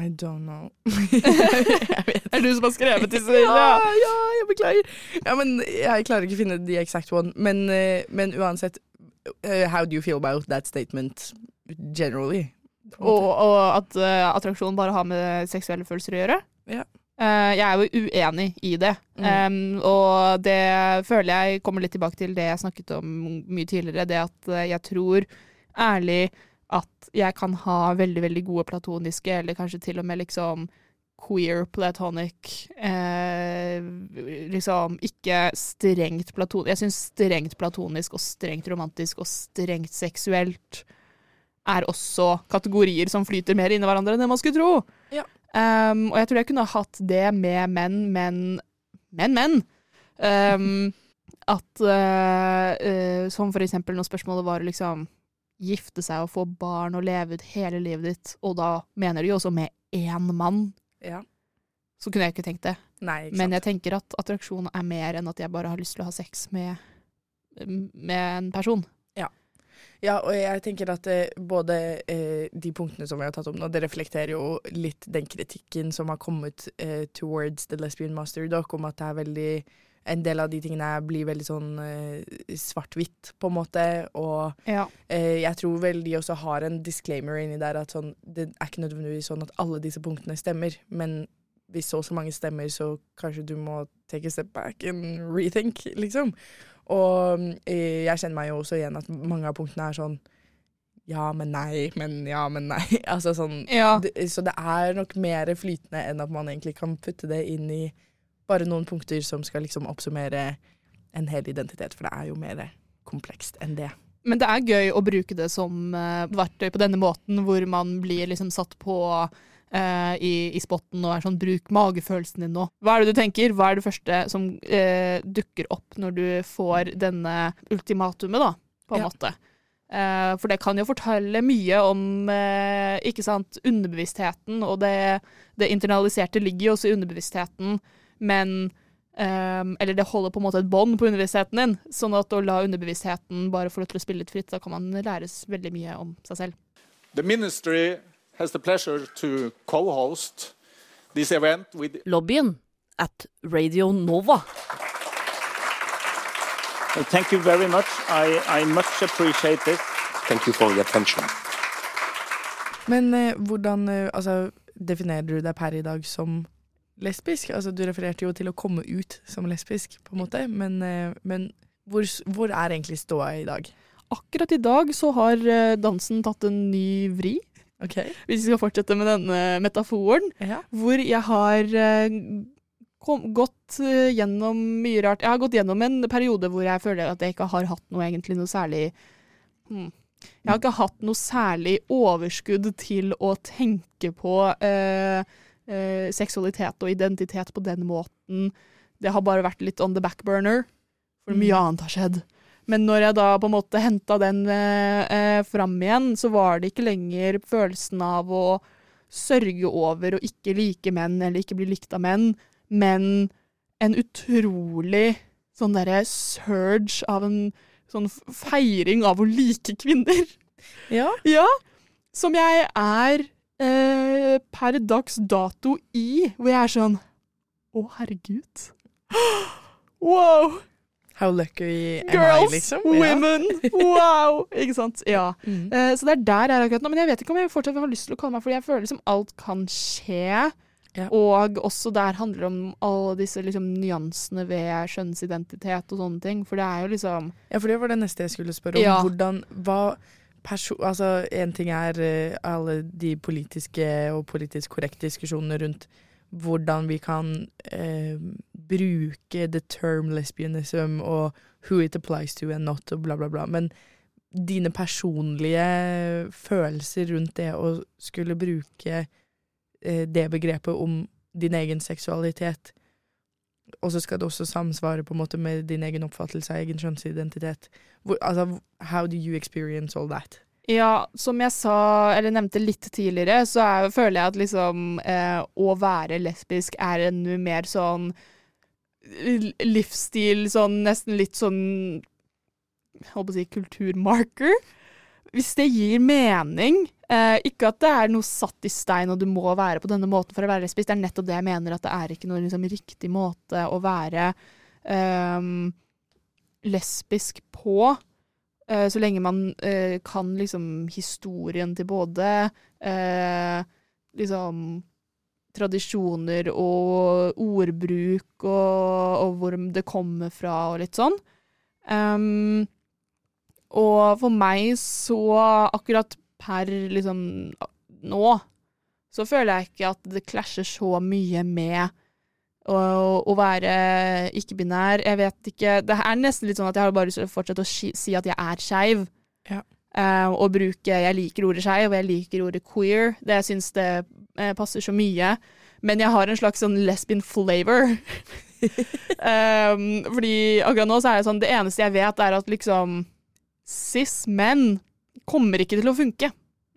I don't know. Er det du som har skrevet disse? Ja, ja, jeg beklager. Ja, men jeg klarer ikke å finne the exact one. Men, eh, men uansett, eh, how do you feel about that statement generally? Og, og at uh, attraksjon bare har med seksuelle følelser å gjøre? Ja. Eh, jeg er jo uenig i det. Mm. Um, og det føler jeg kommer litt tilbake til det jeg snakket om mye tidligere. Det at eh, jeg tror ærlig at jeg kan ha veldig, veldig gode platoniske, eller kanskje til og med liksom queer platonic eh, Liksom ikke strengt platonisk Jeg syns strengt platonisk og strengt romantisk og strengt seksuelt er også kategorier som flyter mer inni hverandre enn det man skulle tro. Ja. Um, og jeg tror jeg kunne hatt det med menn, men Men, men! Um, at uh, uh, Som for eksempel når spørsmålet var liksom gifte seg og få barn og leve ut hele livet ditt, og da mener de jo også med én mann, Ja. så kunne jeg ikke tenkt det. Nei, ikke Men jeg tenker at attraksjon er mer enn at jeg bare har lyst til å ha sex med, med en person. Ja, og jeg tenker at eh, både eh, de punktene som vi har tatt opp nå, det reflekterer jo litt den kritikken som har kommet eh, towards The Lesbian Master Doc, om at det er veldig En del av de tingene blir veldig sånn eh, svart-hvitt, på en måte, og Ja. eh, jeg tror vel de også har en disclaimer inni der at sånn Det er ikke nødvendigvis sånn at alle disse punktene stemmer, men hvis så og så mange stemmer, så kanskje du må take a step back and rethink, liksom. Og eh, jeg kjenner meg jo også igjen at mange av punktene er sånn ja, men nei, men ja, men nei. Altså sånn Ja. det, Så det er nok mer flytende enn at man egentlig kan putte det inn i bare noen punkter som skal liksom oppsummere en hel identitet, for det er jo mer komplekst enn det. Men det er gøy å bruke det som eh, verktøy på denne måten, hvor man blir liksom satt på eh, i, i spotten og er sånn 'bruk magefølelsen din nå'. Hva er det du tenker? Hva er det første som eh, dukker opp når du får denne ultimatumet, da, på en Ja. måte? Eh, for det kan jo fortelle mye om eh, ikke sant, underbevisstheten, og det, det internaliserte ligger jo også i underbevisstheten, men Um, eller det holder på en måte et bånd på underbevisstheten din, sånn at å la underbevisstheten bare få lov til å spille litt fritt, da kan man læres veldig mye om seg selv. The ministry has the pleasure to co-host this event with Lobbyen at Radio Nova. Well, thank you very much. I, I much appreciate this. Thank you for the attention. Men eh, hvordan eh, altså, definerer du deg per i dag som lesbisk? Altså, du refererte jo til å komme ut som lesbisk, på en måte, men, eh, men hvor, hvor er egentlig ståa i dag? Akkurat i dag så har eh, dansen tatt en ny vri. Hvis vi skal fortsette med denne metaforen. Ja. Hvor jeg har eh, kom, gått eh, gjennom mye rart. Jeg har gått gjennom en periode hvor jeg føler at jeg ikke har hatt noe egentlig noe særlig hmm. Jeg har ikke hatt noe særlig overskudd til å tenke på eh, eh, seksualitet og identitet på den måten. Det har bare vært litt on the back burner, for mye Mm. annet har skjedd. Men når jeg da på en måte henta den eh, eh, fram igjen, så var det ikke lenger følelsen av å sørge over å ikke like menn eller ikke bli likt av menn, men en utrolig sånn derre surge av en sånn feiring av å like kvinner. Ja. Ja, som jeg er eh, per dags dato i, hvor jeg er sånn Å, herregud. Wow! How lucky am Girls, I, liksom? women, wow! Ikke sant? Ja. Mm. Uh, så det er der jeg er akkurat nå. Men jeg vet ikke om jeg fortsatt har lyst til å kalle meg for jeg føler liksom alt kan skje. Og også der handler det om alle disse liksom, nyansene ved kjønnsidentitet og sånne ting. For det er jo liksom Ja, for det var det neste jeg skulle spørre om. Ja. Hvordan, hva altså, En ting er uh, alle de politiske og politisk korrekte diskusjonene rundt hvordan vi kan eh, bruke the term lesbianism og who it applies to and not, og bla, bla, bla. Men dine personlige følelser rundt det å skulle bruke eh, det begrepet om din egen seksualitet, og så skal det også samsvare på en måte med din egen oppfattelse av egen kjønnsidentitet. Hvor, altså, how do you experience all that? Ja, som jeg sa, eller nevnte litt tidligere, så er, føler jeg at liksom eh, å være lesbisk er en mer sånn livsstil, sånn nesten litt sånn holdt på å si kulturmarker. Hvis det gir mening. Eh, ikke at det er noe satt i stein og du må være på denne måten for å være lesbisk, det er nettopp det jeg mener, at det er ikke noen liksom, riktig måte å være eh, lesbisk på. Eh, så lenge man eh, kan liksom historien til både eh, liksom tradisjoner og ordbruk og, og hvor det kommer fra og litt sånn. Um, og for meg så akkurat per liksom nå, så føler jeg ikke at det klasjer så mye med å, være ikke-binær. Jeg vet ikke Det er nesten litt sånn at jeg har bare lyst til å fortsette å si, at jeg er skeiv. Ja. Uh, og bruke Jeg liker ordet skeiv, og jeg liker ordet queer. Det Jeg syns det eh, passer så mye. Men jeg har en slags sånn lesbian flavor. um, fordi akkurat nå så er det sånn Det eneste jeg vet, er at liksom cis-menn kommer ikke til å funke.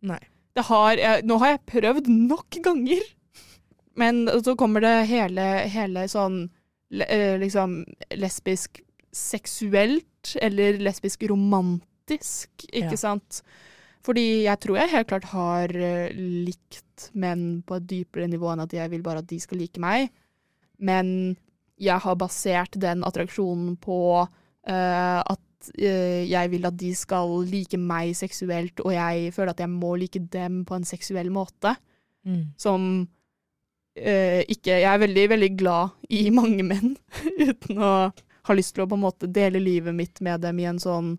Nei. Det har, jeg, nå har jeg prøvd nok ganger. Men så kommer det hele, hele sånn eh, liksom lesbisk seksuelt, eller lesbisk romantisk, ikke Ja. sant? Fordi jeg tror jeg helt klart har eh, likt menn på et dypere nivå enn at jeg vil bare at de skal like meg. Men jeg har basert den attraksjonen på uh, at uh, jeg vil at de skal like meg seksuelt, og jeg føler at jeg må like dem på en seksuell måte. Mm. Som eh, ikke Jeg er veldig, veldig glad i mange menn, uten å ha lyst til å på en måte dele livet mitt med dem i en sånn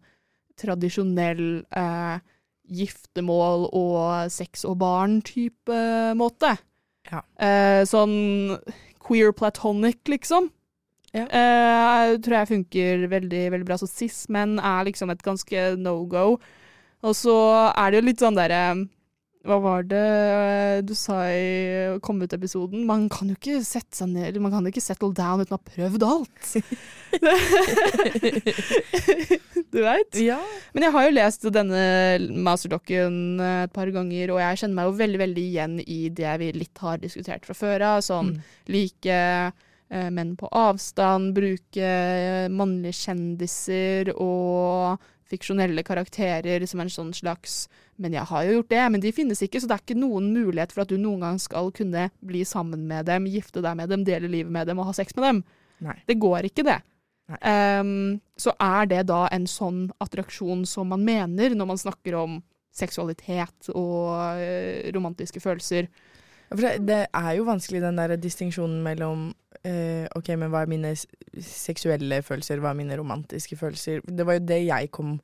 tradisjonell eh, giftermål og sex og barn-type måte. Ja. Eh, sånn queer platonic, liksom. Ja. Eh, tror jeg funker veldig, veldig bra. Så cis-menn er liksom et ganske no go. Og så er det jo litt sånn derre Hva var det du sa i Kom ut-episoden? Man kan jo ikke sette seg ned Man kan ikke settle down uten å ha prøvd alt. du veit? Ja. Men jeg har jo lest denne masterdokken eh, et par ganger, og jeg kjenner meg jo veldig veldig igjen i det vi litt har diskutert fra før av. Sånn Mm. like eh, menn på avstand, bruke eh, mannlige kjendiser og fiksjonelle karakterer som en sånn slags Men jeg har jo gjort det, men de finnes ikke, så det er ikke noen mulighet for at du noen gang skal kunne bli sammen med dem, gifte deg med dem, dele livet med dem og ha sex med dem. Nei. Det går ikke, det. Um, så er det da en sånn attraksjon som man mener når man snakker om seksualitet og eh, romantiske følelser. For det, det er jo vanskelig den der distinksjonen mellom eh, OK, men hva er mine seksuelle følelser, hva er mine romantiske følelser? Det var jo det jeg kom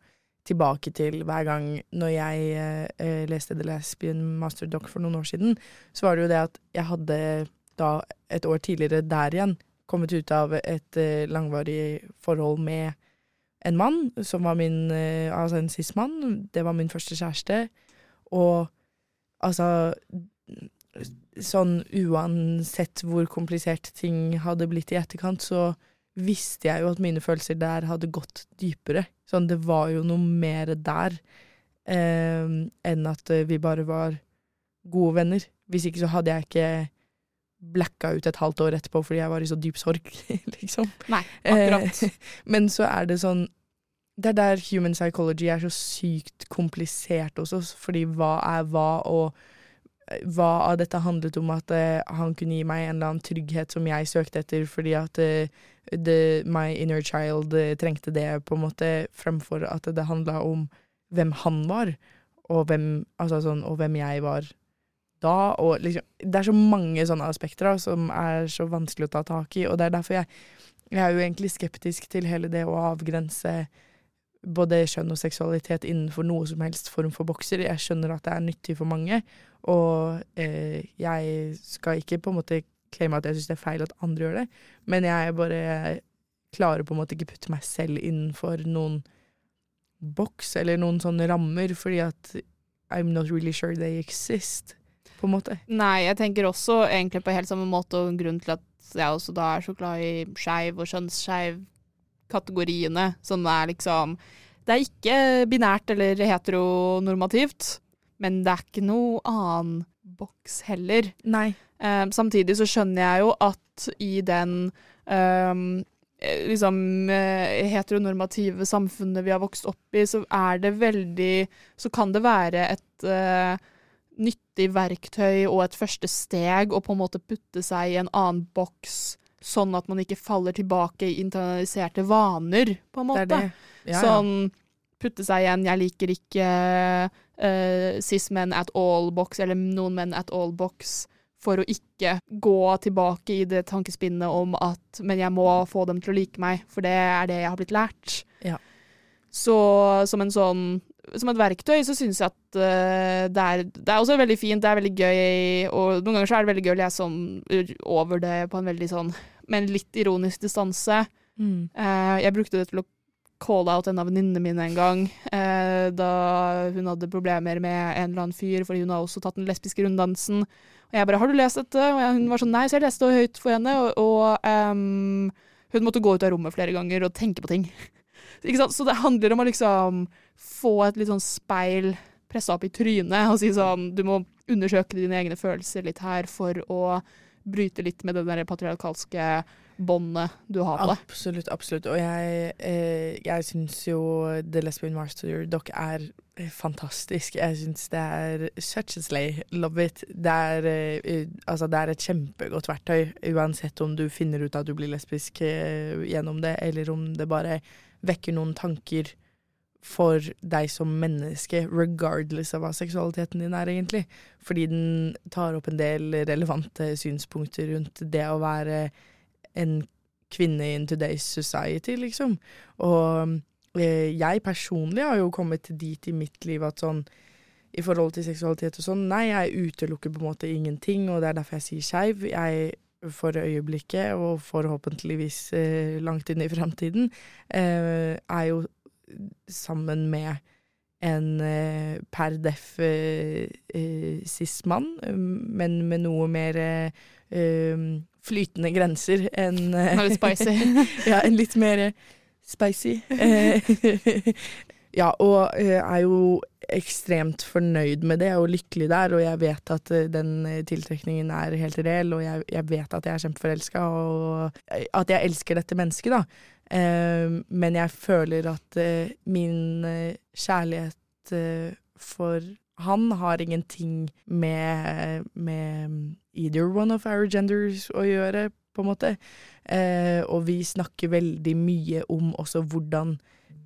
tilbake til hver gang når jeg eh, eh, leste The Lesbian Master Doc for noen år siden. Så var det jo det at jeg hadde da et år tidligere der igjen kommet ut av et eh, langvarig forhold med en mann som var min eh, Altså en cis-mann. Det var min første kjæreste. Og altså Sånn uansett hvor komplisert ting hadde blitt i etterkant, så visste jeg jo at mine følelser der hadde gått dypere. Sånn, det var jo noe mer der eh, enn at eh, vi bare var gode venner. Hvis ikke så hadde jeg ikke blacka ut et halvt år etterpå fordi jeg var i så dyp sorg, liksom. Nei, akkurat. Eh, men så er det sånn Det er der human psychology er så sykt komplisert også, fordi hva er hva, og hva av dette handlet om at uh, han kunne gi meg en eller annen trygghet som jeg søkte etter, fordi at uh, the, my inner child uh, trengte det, på en måte, fremfor at det handla om hvem han var, og hvem, altså sånn, og hvem jeg var da. Og liksom, det er så mange sånne aspekter da, som er så vanskelig å ta tak i, og det er derfor jeg, jeg er jo egentlig skeptisk til hele det å avgrense både kjønn og seksualitet innenfor noe som helst form for bokser. Jeg skjønner at det er nyttig for mange, og eh, jeg skal ikke på en måte claime at jeg syns det er feil at andre gjør det, men jeg bare klarer på en måte ikke putte meg selv innenfor noen boks eller noen sånne rammer, fordi at I'm not really sure they exist, på en måte. Nei, jeg tenker også egentlig på helt samme måte, og grunnen til at jeg også da er så glad i skeiv og kjønnsskeiv kategoriene, som er liksom Det er ikke binært eller heteronormativt, men det er ikke noe annen boks heller. Nei. Eh, samtidig så skjønner jeg jo at i den ehm, eh, liksom eh, heteronormative samfunnet vi har vokst opp i, så er det veldig Så kan det være et eh, nyttig verktøy og et første steg å på en måte putte seg i en annen boks, sånn at man ikke faller tilbake i internaliserte vaner, på en måte. Det det. Ja. Sånn putte seg igjen 'jeg liker ikke uh, cis-men at all-boks', eller 'noen menn at all-boks', for å ikke gå tilbake i det tankespinnet om at 'men jeg må få dem til å like meg', for det er det jeg har blitt lært. Ja. Så som en sånn som et verktøy så syns jeg at uh, det, er, det er også veldig fint, det er veldig gøy, og noen ganger så er det veldig gøy å lese om, over det på en veldig sånn med en litt ironisk distanse. Mm. Uh, jeg brukte det til å call out en av venninnene mine en gang, uh, da hun hadde problemer med en eller annen fyr, fordi hun har også tatt den lesbiske runddansen. Og jeg bare 'Har du lest dette?' Og jeg, hun var sånn 'Nei', så jeg leste det høyt for henne, og, og um, hun måtte gå ut av rommet flere ganger og tenke på ting. Så det handler om å liksom få et litt sånn speil pressa opp i trynet og si sånn Du må undersøke dine egne følelser litt her for å bryte litt med det der patriarkalske båndet du har på deg. Absolutt, absolutt. Og jeg, eh, jeg syns jo The Lesbian Master Doc er eh, fantastisk. Jeg syns det er such a slay. Love it. Det er, eh, altså, det er et kjempegodt verktøy, uansett om du finner ut at du blir lesbisk eh, gjennom det, eller om det bare vekker noen tanker for deg som menneske, regardless av hva seksualiteten din er, egentlig. Fordi den tar opp en del relevante synspunkter rundt det å være en kvinne in today's society, liksom. Og eh, jeg personlig har jo kommet dit i mitt liv at sånn i forhold til seksualitet og sånn, nei, jeg utelukker på en måte ingenting, og det er derfor jeg sier skeiv. Jeg for øyeblikket, og forhåpentligvis eh, langt inn i framtiden, eh, er jo sammen med en eh, per def eh, eh, cis-mann, men med noe mer eh, flytende grenser enn Litt spicy. ja, en litt mer spicy. ja, og er jo ekstremt fornøyd med det og lykkelig der, og jeg vet at den tiltrekningen er helt reell, og jeg, jeg vet at jeg er kjempeforelska, og at jeg elsker dette mennesket, da. Eh, men jeg føler at eh, min eh, kjærlighet for han har ingenting med, med either one of our genders å gjøre, på en måte. og vi snakker veldig mye om også hvordan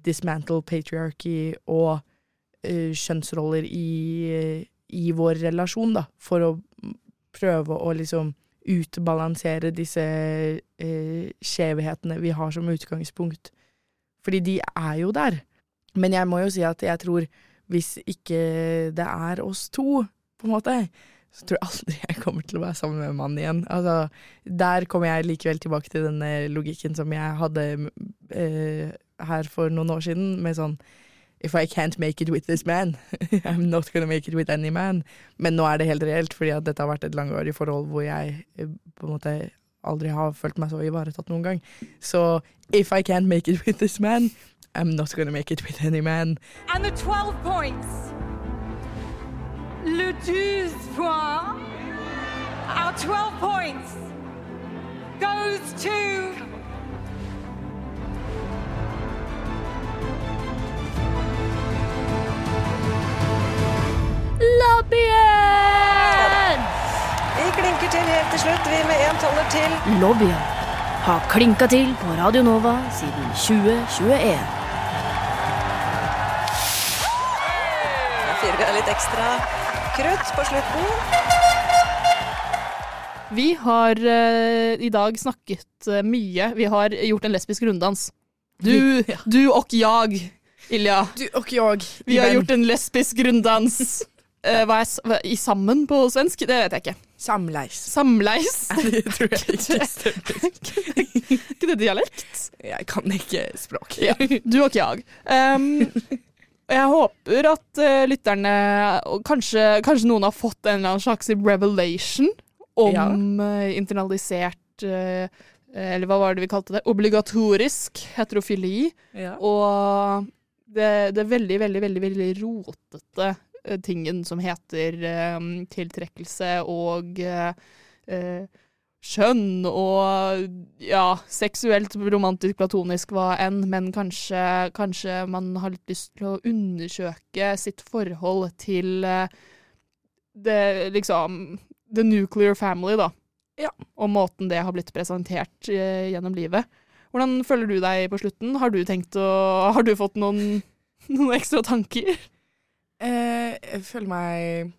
dismantle patriarchy og kjønnsroller i, i vår relasjon, da, for å prøve å liksom utbalansere disse eh, skjevhetene vi har som utgangspunkt. Fordi de er jo der. Men jeg må jo si at jeg tror hvis ikke det er oss to, på en måte, så tror jeg aldri jeg kommer til å være sammen med en mann igjen. Altså, der kommer jeg likevel tilbake til denne logikken som jeg hadde eh, her for noen år siden, med sånn If I can't make it with this man, I'm not gonna make it with any man. Men nå er det helt reelt, fordi at dette har vært et langvarig forhold hvor jeg eh, på en måte aldri har følt meg så ivaretatt noen gang. Så if I can't make it with this man, I'm not gonna make it with any man. And the 12 points. Le 12 points. Our 12 points goes to. Lobbyen! Vi klinker til helt til slutt, vi med en toller til. Lobbyen har klinka til på Radio Nova siden 2021. Da fyrer vi av litt ekstra krutt på slutten. Vi har uh, i dag snakket uh, mye. Vi har gjort en lesbisk runddans. Du, du og jeg, Ilja. Du og jeg. Vi har gjort en lesbisk runddans. Eh, hva er I sammen på svensk? Det vet jeg ikke. Samleis. Samleis? Det tror jeg ikke stemmer. ikke det dialekt? Jeg kan ikke språk. Ja, du og ikke jeg. Um, jeg håper at uh, lytterne kanskje, kanskje noen har fått en eller annen slags revelation om Ja. uh, internalisert uh, Eller hva var det vi kalte det? Obligatorisk heterofili. Ja. Og det, det er veldig, veldig, veldig, veldig rotete tingen som heter eh, tiltrekkelse og eh, eh, skjønn og ja, seksuelt, romantisk, platonisk, hva enn, men kanskje, kanskje man har litt lyst til å undersøke sitt forhold til eh, det liksom The nuclear family, da. Ja. Og måten det har blitt presentert eh, gjennom livet. Hvordan føler du deg på slutten? Har du å Har du fått noen, noen ekstra tanker? Eh, jeg føler meg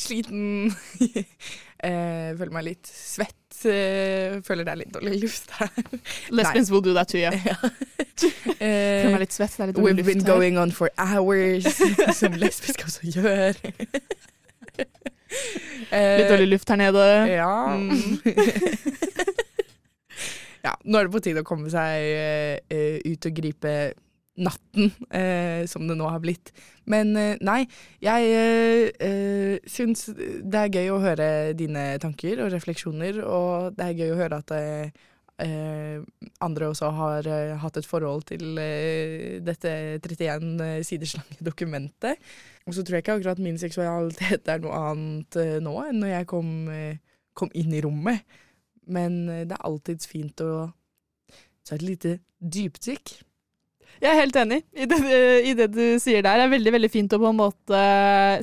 sliten. eh, føler meg litt svett. Eh, føler det er litt dårlig luft her. Lesbians will do that too, yeah. Ja. Føler Eh, meg litt svett, det er litt dårlig we've luft been her. going on for hours, som lesbiske også gjør. Litt dårlig luft her nede. Ja. Mm. ja. Nå er det på tide å komme seg eh, eh, ut og gripe natten, eh, som det nå har blitt. Men eh, nei, jeg eh, syns det er gøy å høre dine tanker og refleksjoner, og det er gøy å høre at eh, eh, andre også har eh, hatt et forhold til eh, dette 31 siders lange dokumentet. Og så tror jeg ikke akkurat min seksualitet er noe annet eh, nå enn når jeg kom, eh, kom inn i rommet. Men eh, det er alltids fint å ta et lite dypdykk. Jeg er helt enig i det, i det du sier der. Det er veldig veldig fint å på en måte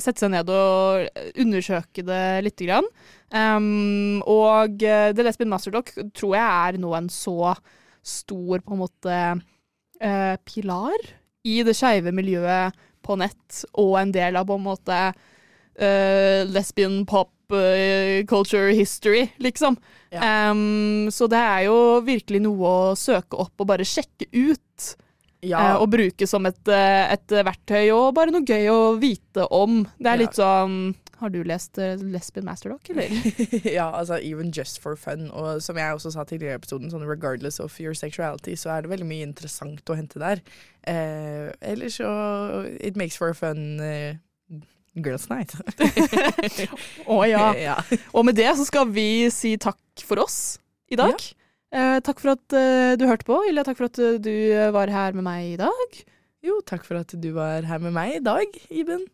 sette seg ned og undersøke det lite grann. Um, og eh, The Lesbian Masterdoc tror jeg er nå en så stor på en måte uh, pilar i det skeive miljøet på nett, og en del av på en måte uh, lesbian pop eh, culture history, liksom. Um, så det er jo virkelig noe å søke opp og bare sjekke ut. Ja. Eh, og bruke som et, eh, et verktøy, og bare noe gøy å vite om. Det er Ja. litt sånn Har du lest eh, Lesbian Masterdoc, eller? ja, altså even just for fun. Og som jeg også sa tidligere i episoden, sånn regardless of your sexuality, så er det veldig mye interessant å hente der. Eh, ellers så It makes for a fun eh, girls night. Å ja. Ja. Og med det så skal vi si takk for oss i dag. Eh, takk for at eh, du hørte på. Ilja, takk for at eh, du var her med meg i dag. Jo, takk for at du var her med meg i dag, Iben.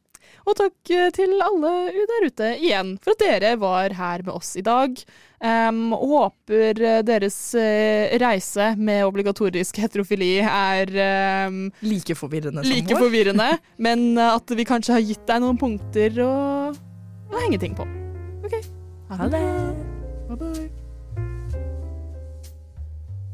Og takk eh, til alle der ute igjen for at dere var her med oss i dag. Um, håper eh, deres eh, reise med obligatorisk heterofili er um, Like forvirrende som like vår. forvirrende, men eh, at vi kanskje har gitt deg noen punkter å, å henge ting på. OK. Ha det.